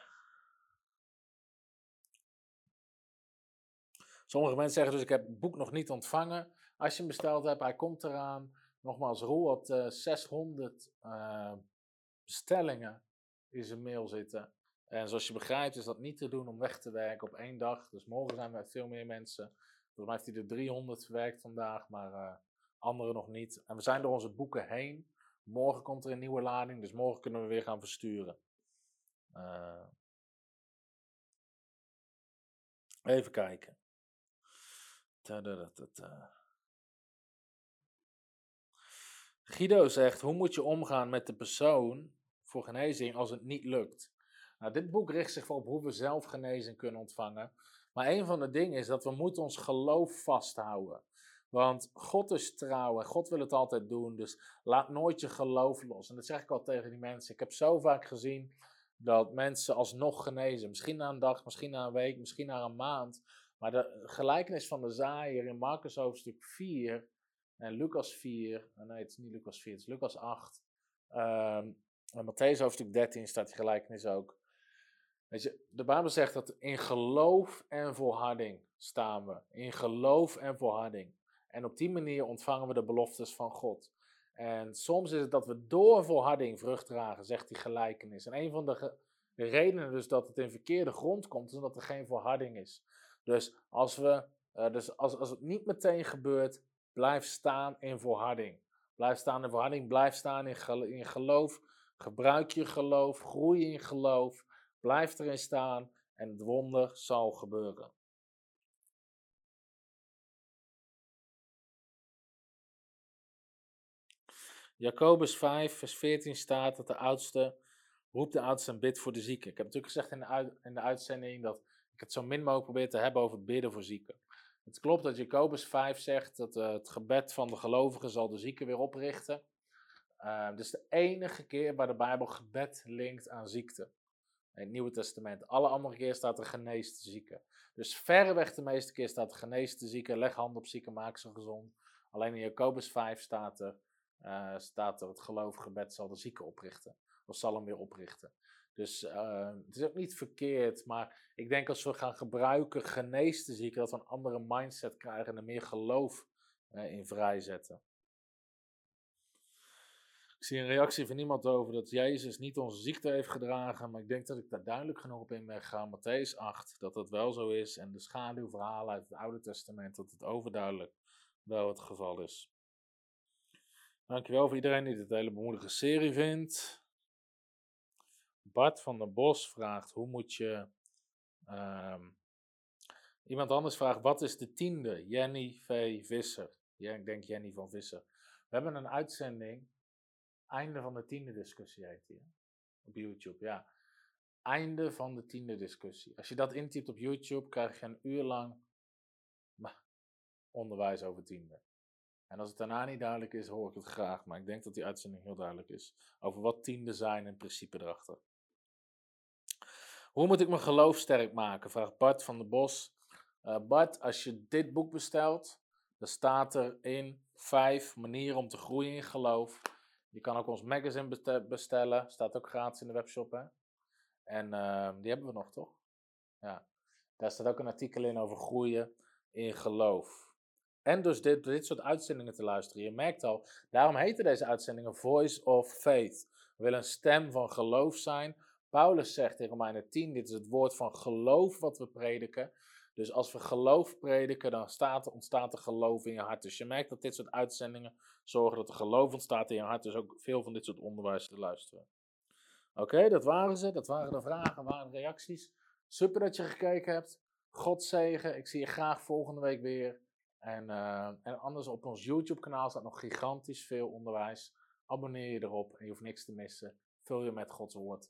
Sommige mensen zeggen dus, ik heb het boek nog niet ontvangen. Als je hem besteld hebt, hij komt eraan. Nogmaals, Roel had uh, 600 uh, bestellingen in zijn mail zitten. En zoals je begrijpt is dat niet te doen om weg te werken op één dag. Dus morgen zijn we veel meer mensen. Volgens mij heeft hij er 300 verwerkt vandaag, maar uh, anderen nog niet. En we zijn door onze boeken heen. Morgen komt er een nieuwe lading, dus morgen kunnen we weer gaan versturen. Even kijken. Guido zegt: Hoe moet je omgaan met de persoon voor genezing als het niet lukt? Nou, dit boek richt zich op hoe we zelf genezing kunnen ontvangen. Maar een van de dingen is dat we moeten ons geloof vasthouden. Want God is trouw en God wil het altijd doen. Dus laat nooit je geloof los. En dat zeg ik al tegen die mensen. Ik heb zo vaak gezien dat mensen alsnog genezen. Misschien na een dag, misschien na een week, misschien na een maand. Maar de gelijkenis van de zaaier in Marcus hoofdstuk 4 en Lucas 4, nee het is niet Lucas 4, het is Lucas 8. Um, en Matthäus hoofdstuk 13 staat die gelijkenis ook. Weet je, de Bijbel zegt dat in geloof en volharding staan we. In geloof en volharding. En op die manier ontvangen we de beloftes van God. En soms is het dat we door volharding vrucht dragen, zegt die gelijkenis. En een van de, de redenen dus dat het in verkeerde grond komt, is omdat er geen volharding is. Dus als we Uh, dus als, als het niet meteen gebeurt, blijf staan in volharding. Blijf staan in verharding, blijf staan in, in geloof. Gebruik je geloof, groei in geloof. Blijf erin staan en het wonder zal gebeuren. Jacobus 5, vers 14 staat dat de oudste roept de oudste en bid voor de zieken. Ik heb natuurlijk gezegd in de, in de uitzending dat ik het zo min mogelijk probeer te hebben over bidden voor zieken. Het klopt dat Jacobus 5 zegt dat uh, het gebed van de gelovigen zal de zieken weer oprichten. Uh, dus de enige keer waar de Bijbel gebed linkt aan ziekte. In het Nieuwe Testament. Alle andere keer staat er genees de zieken. Dus verreweg de meeste keer staat er genees de zieken, leg hand op zieken, maak ze gezond. Alleen in Jacobus 5 staat er, uh, staat er het geloofgebed zal de zieken oprichten. Of zal hem weer oprichten. Dus uh, het is ook niet verkeerd, maar ik denk als we gaan gebruiken genees de zieken, dat we een andere mindset krijgen en er meer geloof uh, in vrijzetten. Ik zie een reactie van iemand over dat Jezus niet onze ziekte heeft gedragen, maar ik denk dat ik daar duidelijk genoeg op in ben gegaan. Matthäus 8, dat dat wel zo is en de schaduwverhalen uit het Oude Testament, dat het overduidelijk wel het geval is. Dankjewel voor iedereen die dit hele bemoedige serie vindt. Bart van der Bos vraagt: hoe moet je. Uh, iemand anders vraagt: wat is de tiende? Jenny V. Visser. Ja, ik denk Jenny van Visser. We hebben een uitzending. Einde van de tiende discussie heet die. Op YouTube, ja. Einde van de tiende discussie. Als je dat intypt op YouTube, krijg je een uur lang onderwijs over tiende. En als het daarna niet duidelijk is, hoor ik het graag. Maar ik denk dat die uitzending heel duidelijk is. Over wat tiende zijn en principe erachter. Hoe moet ik mijn geloof sterk maken? Vraagt Bart van der Bos. Uh, Bart, als je dit boek bestelt, dan staat er in vijf manieren om te groeien in geloof. Je kan ook ons magazine bestellen, staat ook gratis in de webshop. Hè? En uh, die hebben we nog, toch? Ja. Daar staat ook een artikel in over groeien in geloof. En dus dit, dit soort uitzendingen te luisteren. Je merkt al, daarom heten deze uitzendingen Voice of Faith. We willen een stem van geloof zijn Paulus zegt in Romeinen 10, dit is het woord van geloof wat we prediken. Dus als we geloof prediken, dan staat, ontstaat er geloof in je hart. Dus je merkt dat dit soort uitzendingen zorgen dat er geloof ontstaat in je hart. Dus ook veel van dit soort onderwijs te luisteren. Oké, dat waren ze. Dat waren de vragen, waren de reacties. Super dat je gekeken hebt. God zegen. Ik zie je graag volgende week weer. En, uh, en anders op ons YouTube kanaal staat nog gigantisch veel onderwijs. Abonneer je erop en je hoeft niks te missen. Vul je met Gods woord.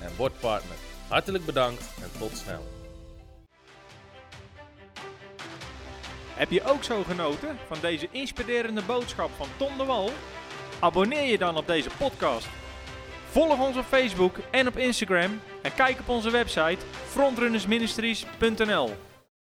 en word partner. Hartelijk bedankt en tot snel. Heb je ook zo genoten van deze inspirerende boodschap van Tom de Wal? Abonneer je dan op deze podcast. Volg ons op Facebook en op Instagram en kijk op onze website frontrunnersministries.nl.